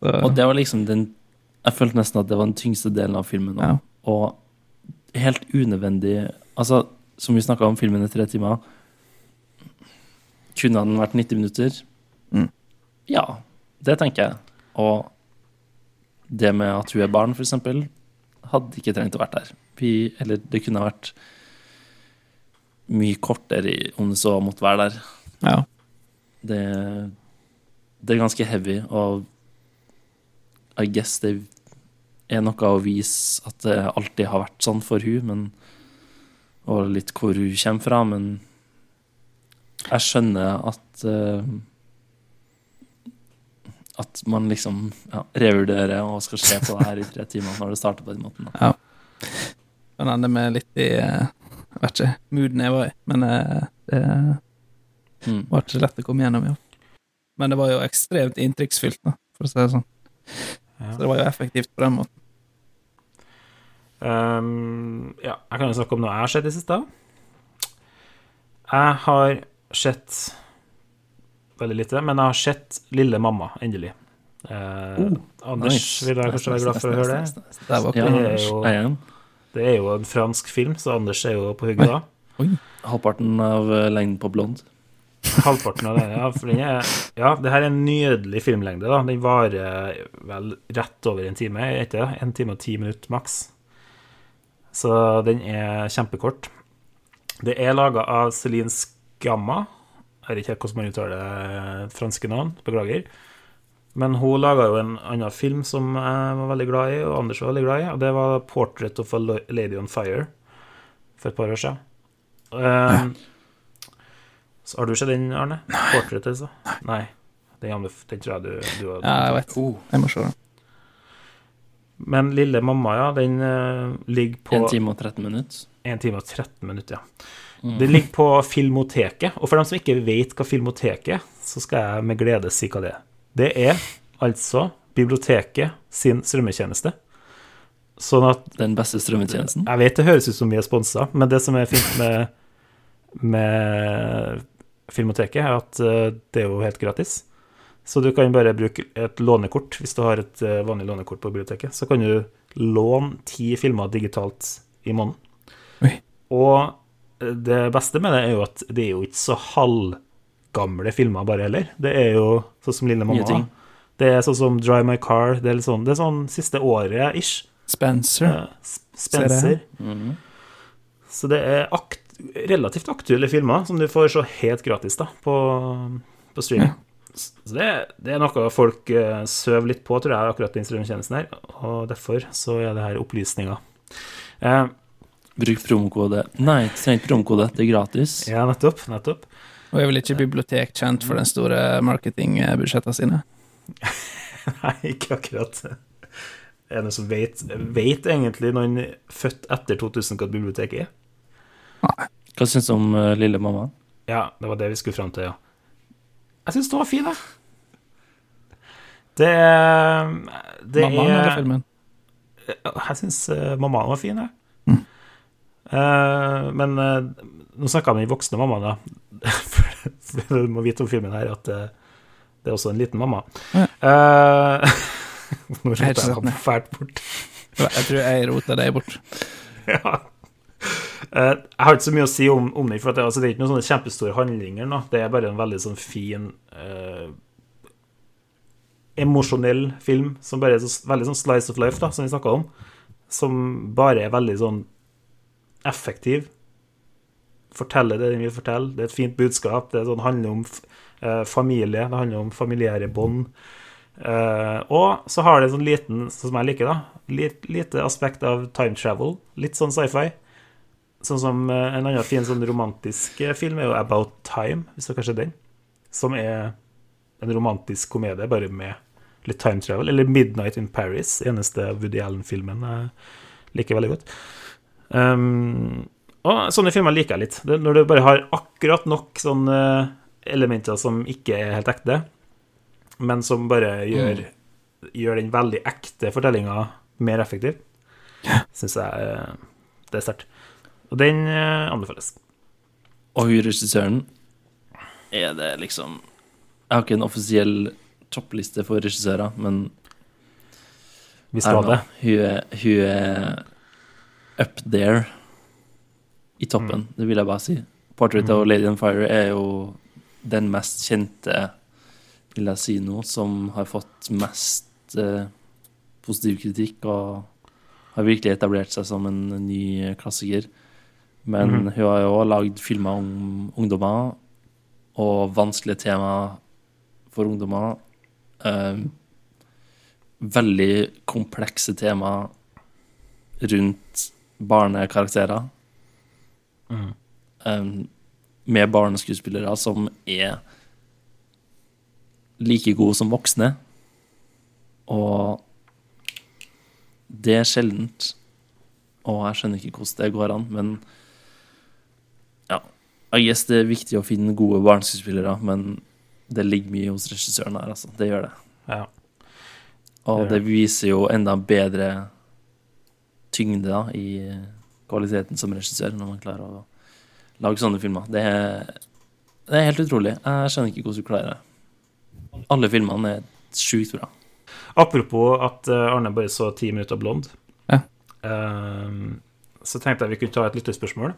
Så, og det var liksom den Jeg følte nesten at det var den tyngste delen av filmen. Ja. Og helt unødvendig Altså, som vi snakka om, filmen i tre timer. Kunne den vært 90 minutter? Mm. Ja, det tenker jeg. Og det med at hun er barn, eksempel, hadde ikke trengt å vært der. Vi, eller det kunne vært mye kortere om det så måtte være der. ja. Det, det er ganske heavy, og I guess det er noe å vise at det alltid har vært sånn for hun, men og litt hvor hun kommer fra, men jeg skjønner at uh, at man liksom ja, revurderer og skal se på det her i tre timer når det starter på den måten. Da. Kan hende med litt i eh, Jeg vet ikke mooden jeg var i, men eh, det Mm. var ikke så lett å komme gjennom. Ja. Men det var jo ekstremt inntrykksfylt, da, for å si det sånn. Ja. Så det var jo effektivt på den måten. Ehm, ja, jeg kan jo snakke om noe jeg har sett i siste. Jeg har sett veldig lite, men jeg har sett Lille mamma, endelig. Eh, Anders Nice. vil jeg kanskje være glad for å høre det. Det Det er jo- en. Det er jo en fransk film, så Anders er jo på hugget da. Halvparten av eh, lengden på blond. Halvparten av den, ja. For den er, ja, det her er en nydelig filmlengde, da. Den varer vel rett over en time, ikke? En time og ti minutter maks. Så den er kjempekort. Det er laga av Céline Sgamma. Jeg vet ikke helt hvordan man uttaler det franske navn, beklager. Men hun laga jo en annen film som jeg var veldig glad i, og Anders var veldig glad i, og det var 'Portrait of a Lady on Fire' for et par år siden. Um, så har du sett den, Arne? Portrait, altså? Nei. Den, den tror jeg du, du har Ja, jeg vet. Jeg må se den. Men Lille mamma, ja, den eh, ligger på 1 time og 13 minutter. 1 time og 13 minutter, ja. Mm. Den ligger på Filmoteket. Og for dem som ikke vet hva Filmoteket er, så skal jeg med glede si hva det er. Det er altså biblioteket sin strømmetjeneste. Sånn at Den beste strømmetjenesten. Jeg vet det høres ut som vi er sponsa, men det som er fint med, med Filmoteket, er at eh, det er jo helt gratis. Så du kan bare bruke et lånekort hvis du har et eh, vanlig lånekort på biblioteket. Så kan du låne ti filmer digitalt i måneden. Oi. Og eh, det beste med det er jo at det er jo ikke så halvgamle filmer bare heller. Det er jo sånn som Lille mamma. Det er sånn som Drive My Car. Det er, sånn, det er sånn siste året-ish. Spencer. Eh, Sp- Spencer. Mhm. Så det er akt relativt aktuelle filmer som du får se helt gratis da, på, på streaming. Så det, det er noe folk uh, søver litt på, tror jeg, akkurat den strømtjenesten her. Og derfor så er det her opplysninger. Uh, Bruk promokode Nei, trenger ikke promokode, det er gratis. ja, nettopp. Nettopp. Og er vel ikke bibliotek kjent for den store marketingbudsjettene sine? Nei, ikke akkurat. Er det noen som vet, vet egentlig noen født etter 2000 hva et bibliotek er? Hva syns du om uh, Lille mamma? Ja, det var det vi skulle fram til, ja. Jeg syns den var fin, jeg. Det, det Mammaen eller er filmen? Jeg syns uh, mammaen var fin, jeg. Mm. Uh, men uh, nå snakka jeg med den voksne mammaen, da. For, du må vite om filmen her at uh, det er også en liten mamma. Ja. Eh, nå rota jeg ham fælt bort. Jeg tror jeg rota deg bort. ja. Eh, jeg har ikke så mye å si om, om den, for det, altså, det er ikke noen sånne kjempestore handlinger. nå. Det er bare en veldig sånn fin eh, Emosjonell film som bare er så, veldig sånn slice of life, da, som vi snakka om. Som bare er veldig sånn effektiv. Forteller det den vil fortelle. Det er et fint budskap. Det sånn, handler om eh, familie, det handler om familiære bånd. Uh, og så har det en sånn liten, sånn som jeg liker, da, lite, lite aspekt av time travel. Litt sånn sci-fi. Sånn som eh, en annen fin sånn romantisk eh, film er jo About Time, hvis det er kanskje den. Som er en romantisk komedie, bare med litt time travel. Eller Midnight in Paris, eneste Woody Allen-filmen jeg liker veldig godt. Um, Og sånne filmer liker jeg litt. Det, når du bare har akkurat nok sånne elementer som ikke er helt ekte, men som bare gjør, gjør den veldig ekte fortellinga mer effektiv, syns jeg eh, det er sterkt. Og den eh, anbefales. Og hun regissøren Er det liksom Jeg har ikke en offisiell toppliste for regissører, men Vi du det. Hun hun er up there i toppen, Mm. det vil jeg bare si. 'Portrait of Lady on Fire' er jo den mest kjente, vil jeg si nå, som har fått mest eh, positiv kritikk og har virkelig etablert seg som en ny klassiker. Men Mhm. hun har jo også lagd filmer om ungdommer og vanskelige tema for ungdommer. Eh, veldig komplekse tema rundt barnekarakterer. Mm. Eh, med barneskuespillere som er like gode som voksne. Og det er sjeldent. Og jeg skjønner ikke hvordan det går an, men. I guess det er viktig å finne gode barneskuespillere, men det ligger mye hos regissøren her, altså. Det gjør det. Ja. Og Det viser jo enda bedre tyngde da, i kvaliteten som regissør, når man klarer å lage sånne filmer. Det er, det er helt utrolig. Jeg skjønner ikke hvordan du klarer det. Alle filmene er sjukt bra. Apropos at eh, Arne bare så ti minutter blond, Ja. eh, så tenkte jeg vi kunne ta et lytterspørsmål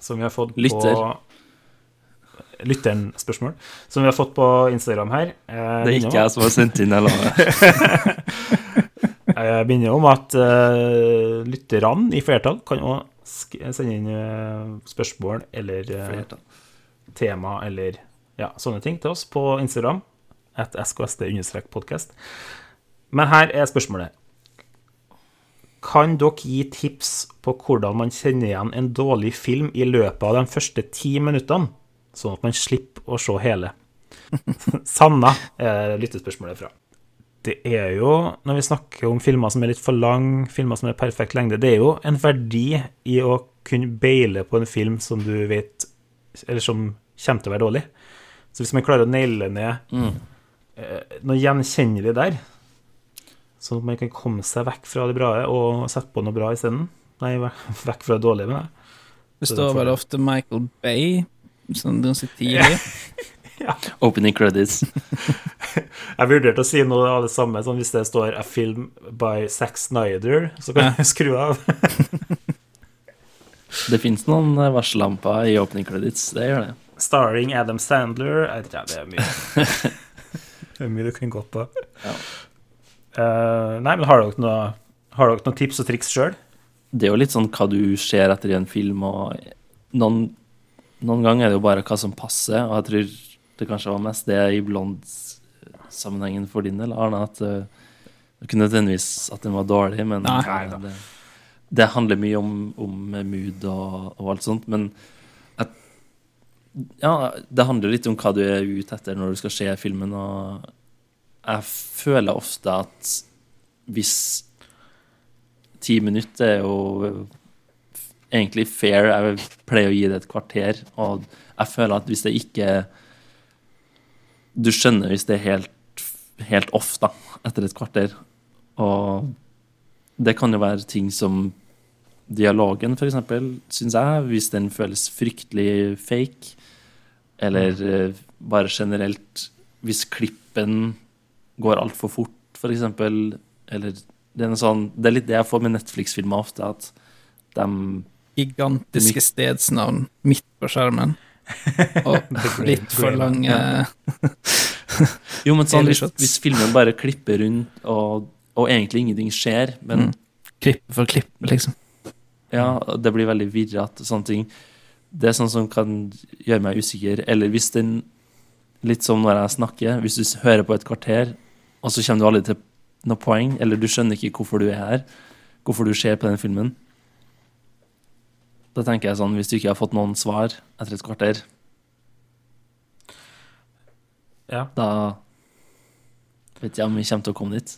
som vi har fått Lytter. på Lytteren-spørsmål som vi har fått på Instagram her. Eh, Det er ikke jeg som har sendt inn hele Jeg begynner om at uh, lytterne i flertall kan òg sende inn eh, spørsmål eller uh, tema eller ja, sånne ting til oss på Instagram. At skst-podkast. Men her er spørsmålet. Kan dere gi tips på hvordan man kjenner igjen en dårlig film i løpet av de første ti minuttene, sånn at man slipper å se hele? Sanna er lyttespørsmålet fra. Det er jo, når vi snakker om filmer som er litt for lang, filmer som er perfekt lengde, det er jo en verdi i å kunne beile på en film som du vet Eller som kommer til å være dårlig. Så hvis man klarer å naile ned Mm. eh, noe gjenkjennelig der, sånn at man kan komme seg vekk fra det bra og sette på noe bra isteden Nei, vekk fra det dårlige, mener jeg. Det står det vel ofte Michael Bay, sånn ganske tidlig. Opening credits. Jeg vurderte å si noe av det samme, sånn hvis det står 'A film by Zack Snyder', så kan jeg skru av. Det fins noen eh, varsellamper i opening credits. Det gjør det. Starring Adam Sandler Jeg vet ikke, det er mye. det er mye du kan gå på. Ja. Eh, nei, men har dere noe, har dere noen tips og triks sjøl? Det er jo litt sånn hva du ser etter i en film, og noen, noen ganger er det jo bare hva som passer, og jeg tror det kanskje var mest det i blond-sammenhengen for din del, Arne, at eh, det kunne nødvendigvis at den var dårlig, men Nei. nei, det, det handler mye om, om mood og, og alt sånt, men at, ja, det handler litt om hva du er ute etter når du skal se filmen, og jeg føler ofte at hvis ti minutter er jo egentlig fair. Jeg pleier å gi det et kvarter, og jeg føler at hvis det ikke Du skjønner hvis det er helt, helt off, da, etter et kvarter. Og det kan jo være ting som dialogen, eksempel, syns jeg, hvis den føles fryktelig fake, eller eh, bare generelt Hvis klippen går altfor fort, for eksempel, eller det er, sånn, det er litt det jeg får med Netflix-filmer ofte, at de Gigantiske stedsnavn midt på skjermen. Og litt for lange Jo, men sånn, hvis, hvis filmen bare klipper rundt, og, og egentlig ingenting skjer, men Mm. klipp for klipp, liksom. ja, det blir veldig virrete, sånne ting. Det er sånn som kan gjøre meg usikker. Eller hvis den Litt som når jeg snakker, hvis du hører på et kvarter, og så kommer du aldri til noe poeng, eller du skjønner ikke hvorfor du er her, hvorfor du ser på den filmen. Da tenker jeg sånn, hvis du ikke har fått noen svar etter et kvarter, Ja. da vet jeg om vi kommer til å komme dit.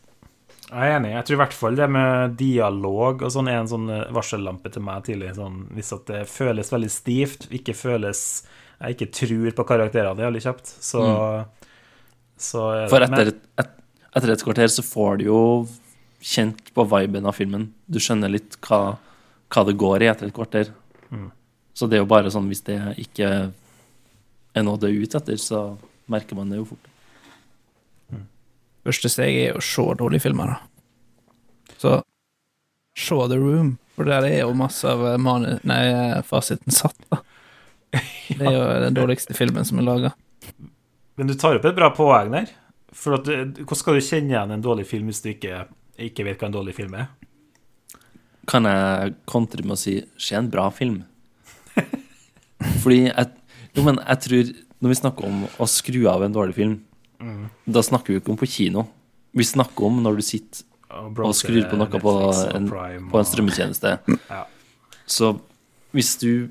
Jeg er enig. Jeg tror i hvert fall det med dialog og sånn er en sånn eh, varsellampe til meg tidlig. Sånn, hvis at det føles veldig stivt, ikke føles Jeg ikke tror på karakterene veldig kjapt, så, så er det- For etter et, et, etter et kvarter så får du jo kjent på viben av filmen. Du skjønner litt hva, hva det går i etter et kvarter. Mm. Så det er jo bare sånn hvis det ikke er noe det er ute etter, så merker man det jo fort. Første steg er å se dårlige filmer, da. Så se The Room, for der er jo masse av manu... Nei, fasiten satt, da. Det er jo den dårligste filmen som er laga. Men du tar opp et bra poeng der. For at, hvordan skal du kjenne igjen en dårlig film hvis du ikke, ikke vet hva en dårlig film er? Kan jeg kontre med å si se en bra film? Fordi jeg, jo, men jeg tror Når vi snakker om å skru av en dårlig film, da snakker vi ikke om på kino. Vi snakker om når du sitter og skrur på noe på en, på en strømmetjeneste. Ja. Så hvis du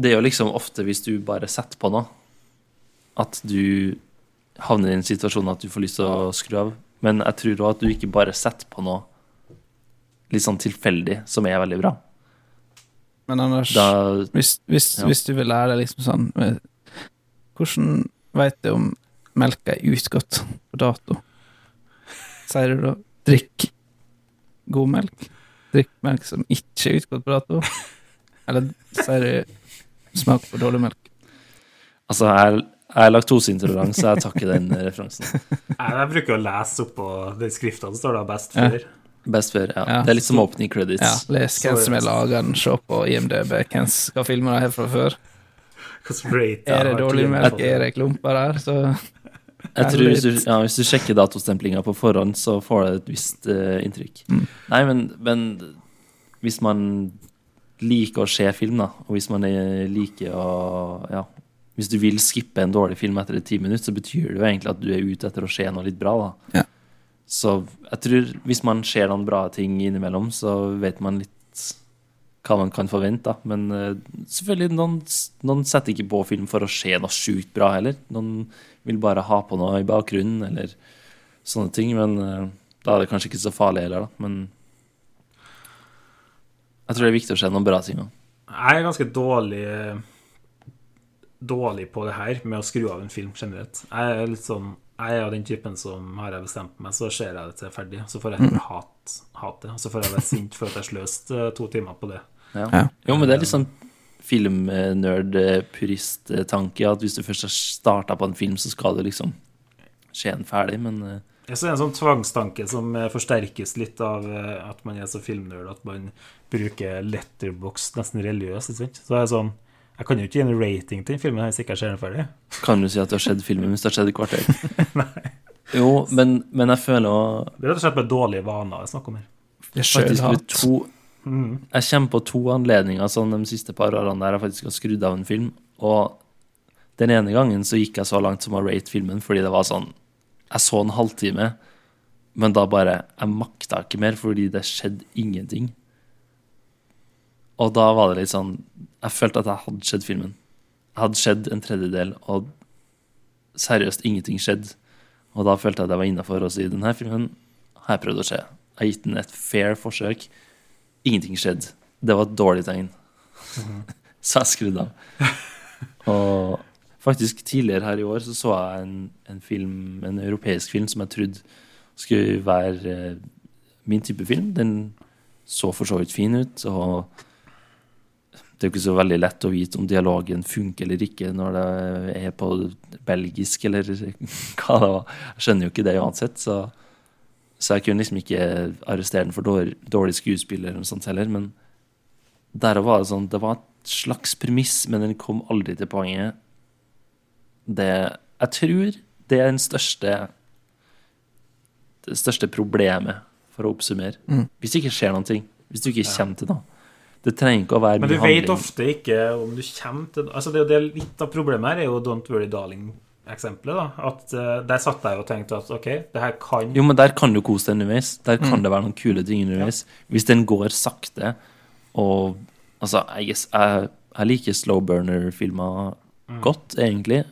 Det er jo liksom ofte hvis du bare setter på noe, at du havner i en situasjon at du får lyst til å skru av. Men jeg tror òg at du ikke bare setter på noe litt sånn tilfeldig, som er veldig bra. Men Anders, Da hvis, hvis, Ja. hvis du vil lære liksom sånn Hvordan veit du om melka er utgått på dato? Sier du da drikk god melk? Drikk melk som ikke er utgått på dato? Eller sier du smak på dårlig melk? Altså, jeg jeg er laktoseintolerant, så jeg takker den referansen. Jeg, jeg bruker å lese opp på den skrifta det står da best Ja. før. Best før, ja. Ja. Det er litt som opening credits. Ja, les hvem som er laga den, se på IMDb, hvem skal hva filmer her har fra før. Rate Er det dårlig melk, er det klumper der, så Jeg tror hvis du, ja, hvis du sjekker datostemplinga på forhånd, så får du et visst uh, inntrykk. Mm. Nei, men, men hvis man liker å se film, da, og hvis man er, liker å Ja, hvis du vil skippe en dårlig film etter ti minutter, så betyr det jo egentlig at du er ute etter å se noe litt bra, da. Ja. Så jeg tror hvis man ser noen bra ting innimellom, så vet man litt hva man kan forvente, da. Men uh, selvfølgelig, noen, noen setter ikke på film for å se noe sjukt bra heller. Noen vil bare ha på noe i bakgrunnen, eller sånne ting. Men uh, da er det kanskje ikke så farlig heller, da. Men jeg tror det er viktig å se noen bra ting òg. Jeg er ganske dårlig Dårlig på det her med å skru av en film generelt. Jeg er litt sånn Jeg er av den typen som har jeg bestemt meg, så ser jeg det til ferdig. Så får jeg heller hat, hat det. Og så får jeg være sint for at jeg sløste eh, to timer på det. Ja. Ja. Jo, men det er litt sånn filmnerd-purist-tanke, at hvis du først har starta på en film, så skal du liksom skje den ferdig, men eh, Jeg ser er en sånn tvangstanke som eh, forsterkes litt av at man er så filmnerd at man bruker letterbox nesten religiøst. ikke sant? Så er det sånn Jeg kan jo ikke gi en rating til den filmen hvis jeg ikke jeg ser den ferdig. kan du si at du har sett filmen hvis det har skjedd i kvarter? Jo, men, men jeg føler òg Det er rett og slett bare dårlige vaner jeg snakker om her. det er faktisk to Mm. Jeg kommer på to anledninger sånn de siste par årene der jeg faktisk har skrudd av en film. Og den ene gangen så gikk jeg så langt som å rate filmen fordi det var sånn Jeg så en halvtime, men da bare Jeg makta ikke mer fordi det skjedde ingenting. Og da var det litt sånn Jeg følte at jeg hadde sett filmen. Jeg hadde sett en tredjedel, og seriøst ingenting skjedde. Og da følte jeg at jeg var innafor å si denne filmen har jeg prøvd å se. Jeg har gitt den et fair forsøk. Ingenting skjedde. Det var et dårlig tegn. så jeg skrudde av. Og faktisk tidligere her i år så så jeg en, en film, en europeisk film som jeg trodde skulle være eh, min type film. Den så for så vidt fin ut, og det er jo ikke så veldig lett å vite om dialogen funker eller ikke når det er på belgisk eller hva det var. Jeg skjønner jo ikke det uansett, så, så jeg kunne liksom ikke arrestere den for dårlig, dårlig skuespill eller noe sånt heller. Men der var det sånn Det var et slags premiss, men den kom aldri til poenget. Det Jeg tror det er den største Det største problemet, for å oppsummere. Mm. Hvis det ikke skjer noen ting. Hvis du ikke kommer til noe. Det trenger ikke å være Men du vet ofte ikke om du kommer til Altså det, det Litt av problemet her er jo Don't Worry Darling-eksempelet. da At uh, Der satt jeg og tenkte at OK, det her kan Jo, men der kan du kose deg underveis. Der kan Mm. det være noen kule ting underveis. Hvis den går sakte og Altså, jeg, jeg, jeg liker slow burner-filmer godt, egentlig.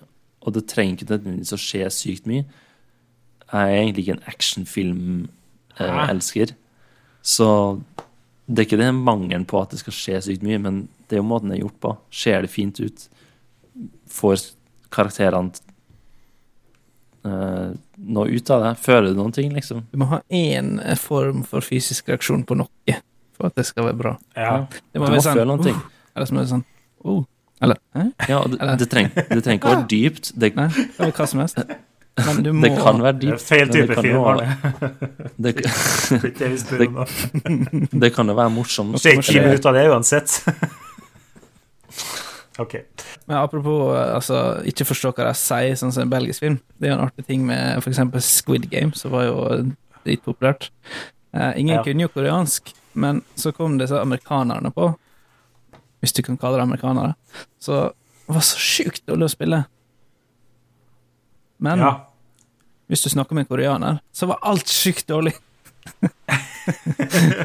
Og det trenger ikke nødvendigvis å skje sykt mye. Jeg er egentlig ikke en actionfilm eh. Så det er ikke den mangelen på at det skal skje sykt mye, men det er jo måten det er gjort på. Ser det fint ut? Får karakterene uh, noe ut av det? Føler du noen ting, liksom? Du må ha én form for fysisk reaksjon på noe for at det skal være bra. Ja. Det Du må må sånn føle noen ting. «Uh», Eller så må det sånn oh. Eller eh? Ja, det, det, det trenger ikke å være dypt. Det, Nei, det kan hva som helst. Men du må det kan være dypt. feil type film. Det, det kan jo være morsomt. Nå ser jeg minutter ut av det uansett. OK. Men apropos altså, ikke forstå hva de sier, sånn som en belgisk film. Det er jo en artig ting med eksempel Squid Game, som var jo dritpopulært. Uh, ingen Ja. kunne jo koreansk, men så kom disse amerikanerne på, hvis du kan kalle det amerikanere, så det var så sjukt dårlig å spille. Men Ja. Hvis du snakker med en koreaner, så var alt sjukt dårlig.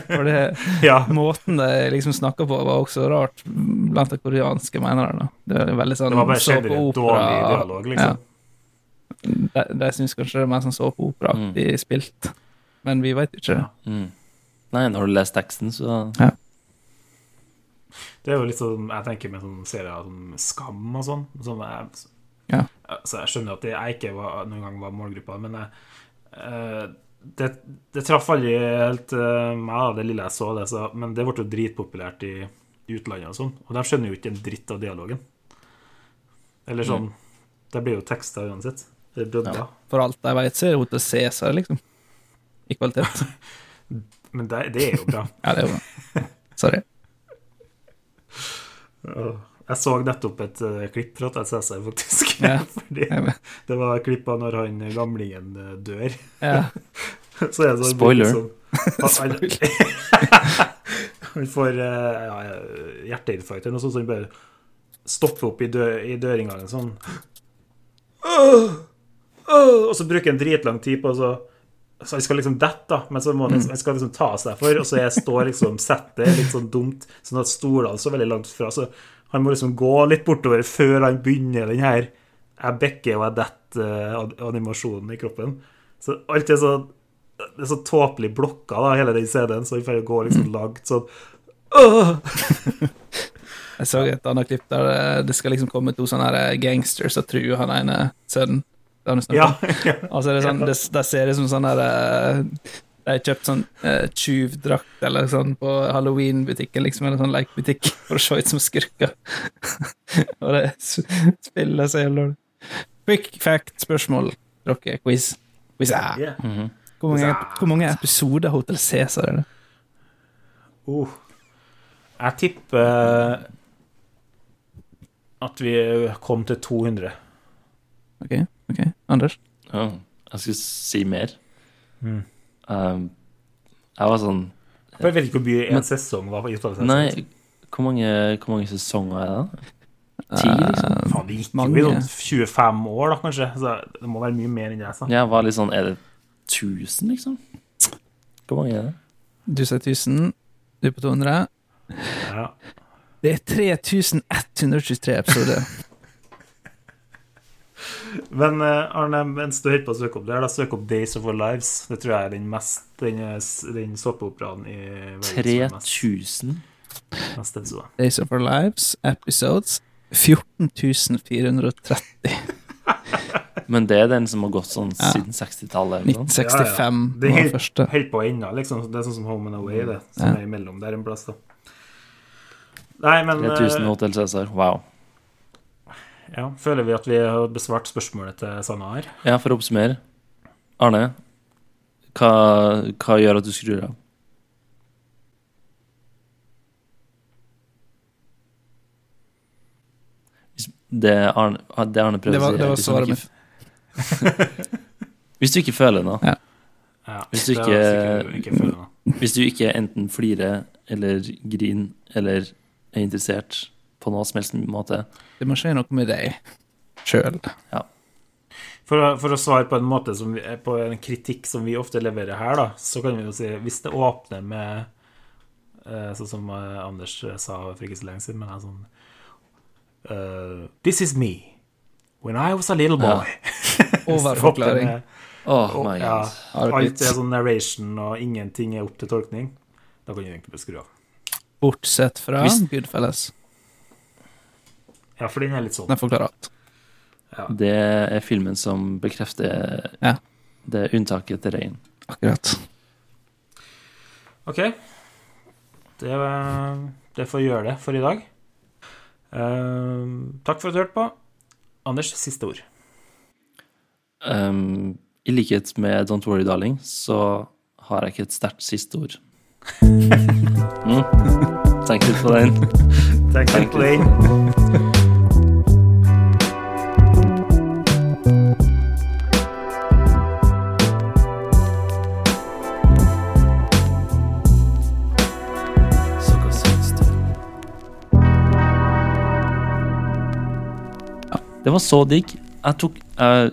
For det, ja. måten de liksom snakka på, var også rart blant de koreanske menerne. Det var veldig sånn Det var bare såpeopera- Liksom. liksom. De, de syns kanskje det er mer sånn såpeoperaaktig spilt, men vi veit ikke. Ja. Mm. Nei, når du leser teksten, så Det er jo litt sånn Jeg tenker med sånne serier som Skam og sånn. Som jeg, Ja. Så jeg skjønner at jeg ikke var, noen gang var målgruppa, men jeg, eh, det, det traff aldri helt eh, meg, det lille jeg så. det så, Men det ble jo dritpopulært i utlandet og sånn, og de skjønner jo ikke en dritt av dialogen. Eller sånn Det blir jo tekster uansett. Ja. For alt jeg veit, så er det til Cæsar, liksom. I kvalitet. Men det, det er jo bra. Ja, det er jo bra. Sorry. Åh. Jeg så nettopp et uh, klipp fra TCC, faktisk. Ja. Fordi det var klipp av når han gamlingen eh, dør. Ja. Så er det sånn Spoiler. Han, får uh, ja, hjerteinfarkt eller noe sånt, så han bare stopper opp i, dø, i dørinngangen sånn! Og så bruker han dritlang tid på så så han skal liksom dette, da, men så må han, han skal liksom ta seg for, og så jeg står liksom settet litt sånn dumt, sånn at stolene står veldig langt fra, så han må liksom gå litt bortover før han begynner den her jeg bekker og jeg detter animasjonen i kroppen. Så alt er så det er så tåpelig blokka, da, hele den CD-en, så han får gå liksom langt sånn! Jeg så et annet klipp der eh, det skal liksom komme to sånne gangsters og true han ene sønnen. Ja, ja. altså så det sånn, det, det ser ut som sånn der eh, De har kjøpt sånn uh, tjuvdrakt eller sånn på Halloween-butikken, liksom, eller sånn lekebutikk, for å se ut som skurker. og det spiller så jævlig dårlig. Quick fact-spørsmål, dere. Quiz. Quiz yeah. mm -hmm. hvor, mange, hvor mange episoder Hotel Cæsar er det? Uh. Jeg tipper at vi kom til 200. Ok, ok. Anders? Ja, jeg skulle si mer. Mm. Um, jeg var sånn Jeg vet ikke hvor mye en Men- sesong var. på. Nei, hvor mange, hvor mange sesonger er det? Ti, liksom? Uh, Faen, det gikk Mange. jo i sånn 25 år, da, kanskje. Så det må være mye mer enn det jeg sa. Jeg var litt sånn Er det 1000, liksom? Hvor mange er det? Du sier 1000, du på 200. Ja. Det er 3123 episoder. Men eh, Arne, mens du holder på å søke opp det, her, da søk opp Days of Our Lives. Det tror jeg er den mest Den, s- den såpeoperaen i verden som er mest, 3000? mest episoder. Days of Our Lives, episodes 14430. Men det er den som har gått sånn Ja. siden 60-tallet? eller noe sånt? 1965 Det er helt, helt- på ennå, liksom. Det er sånn som Home and Away, det. Som Ja. er imellom der en plass, da. Nei, men 3000 eh, Hotel Cæsar. Wow. Ja, føler vi at vi har besvart spørsmålet til Sanna her? Ja, for å oppsummere. Arne, hva, hva gjør at du skrur av? Det Arne, det Arne prøver å si, det var svaret mitt. Hvis du ikke føler noe, Ja, Hvis du ikke- ikke føler noe. hvis du ikke enten flirer eller griner eller er interessert på noe som helst måte Det må skje noe med deg sjøl. For, å- for å svare på en måte som vi, På en kritikk som vi ofte leverer her, da, så kan vi jo si Hvis det åpner med eh, Sånn som eh, Anders eh, sa for ikke så lenge siden, men det er sånn uh, This is me. When I was a little Ja. boy. Overforklaring. Åpner med- Oh my god. Ja, alt er sånn narration, og ingenting er opp til tolkning. Da kan du egentlig bare skru av. Bortsett fra Hvis- Goodfellas. Ja, for den er litt sånn. Den forklarer alt. Ja. Det er filmen som bekrefter Ja. det unntaket til regelen. Akkurat. OK. Det, det får gjøre det for i dag. Uh, takk for at du hørte på. Anders, siste ord. Um, I likhet med Don't Worry Darling så har jeg ikke et sterkt siste ord. Mm. Tenk litt på den. Tenk litt på litt den. Det var så digg. Jeg tok Jeg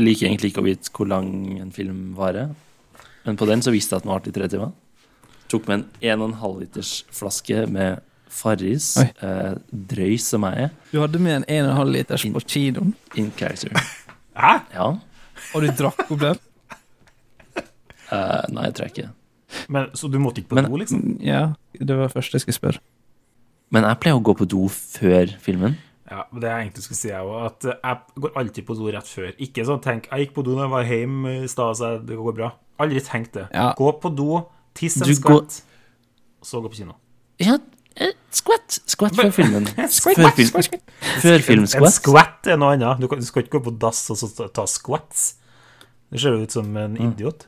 liker egentlig ikke å vite hvor lang en film varer, men på den så visste jeg at den varte i tre timer. Tok med en 1,5 liters flaske med Farris, eh, drøy som jeg er, Du hadde med en 1,5 liters på kinoen, in character. Hæ? Ja. og du drakk opp den? Uh, nei, jeg tror jeg ikke. Men, så du måtte ikke på Men- do, liksom? Ja, det var det første jeg skulle spørre. Men jeg pleier å gå på do før filmen. Ja, det jeg egentlig skulle si, jeg òg, at eh, jeg går alltid på do rett før. Ikke sånn tenk Jeg gikk på do da jeg var hjemme i stad, så det går bra. Aldri tenk det. Ja. Gå på do, tiss en skvett, går- så gå på kino. Ja, eh, skvett. Skvett før filmen. Skvett, Før, film, før En filmskvett. skvett er noe annet. Du, skal ikke gå på dass og så ta- ta skvetts. Det ser jo ut som en Mm. idiot.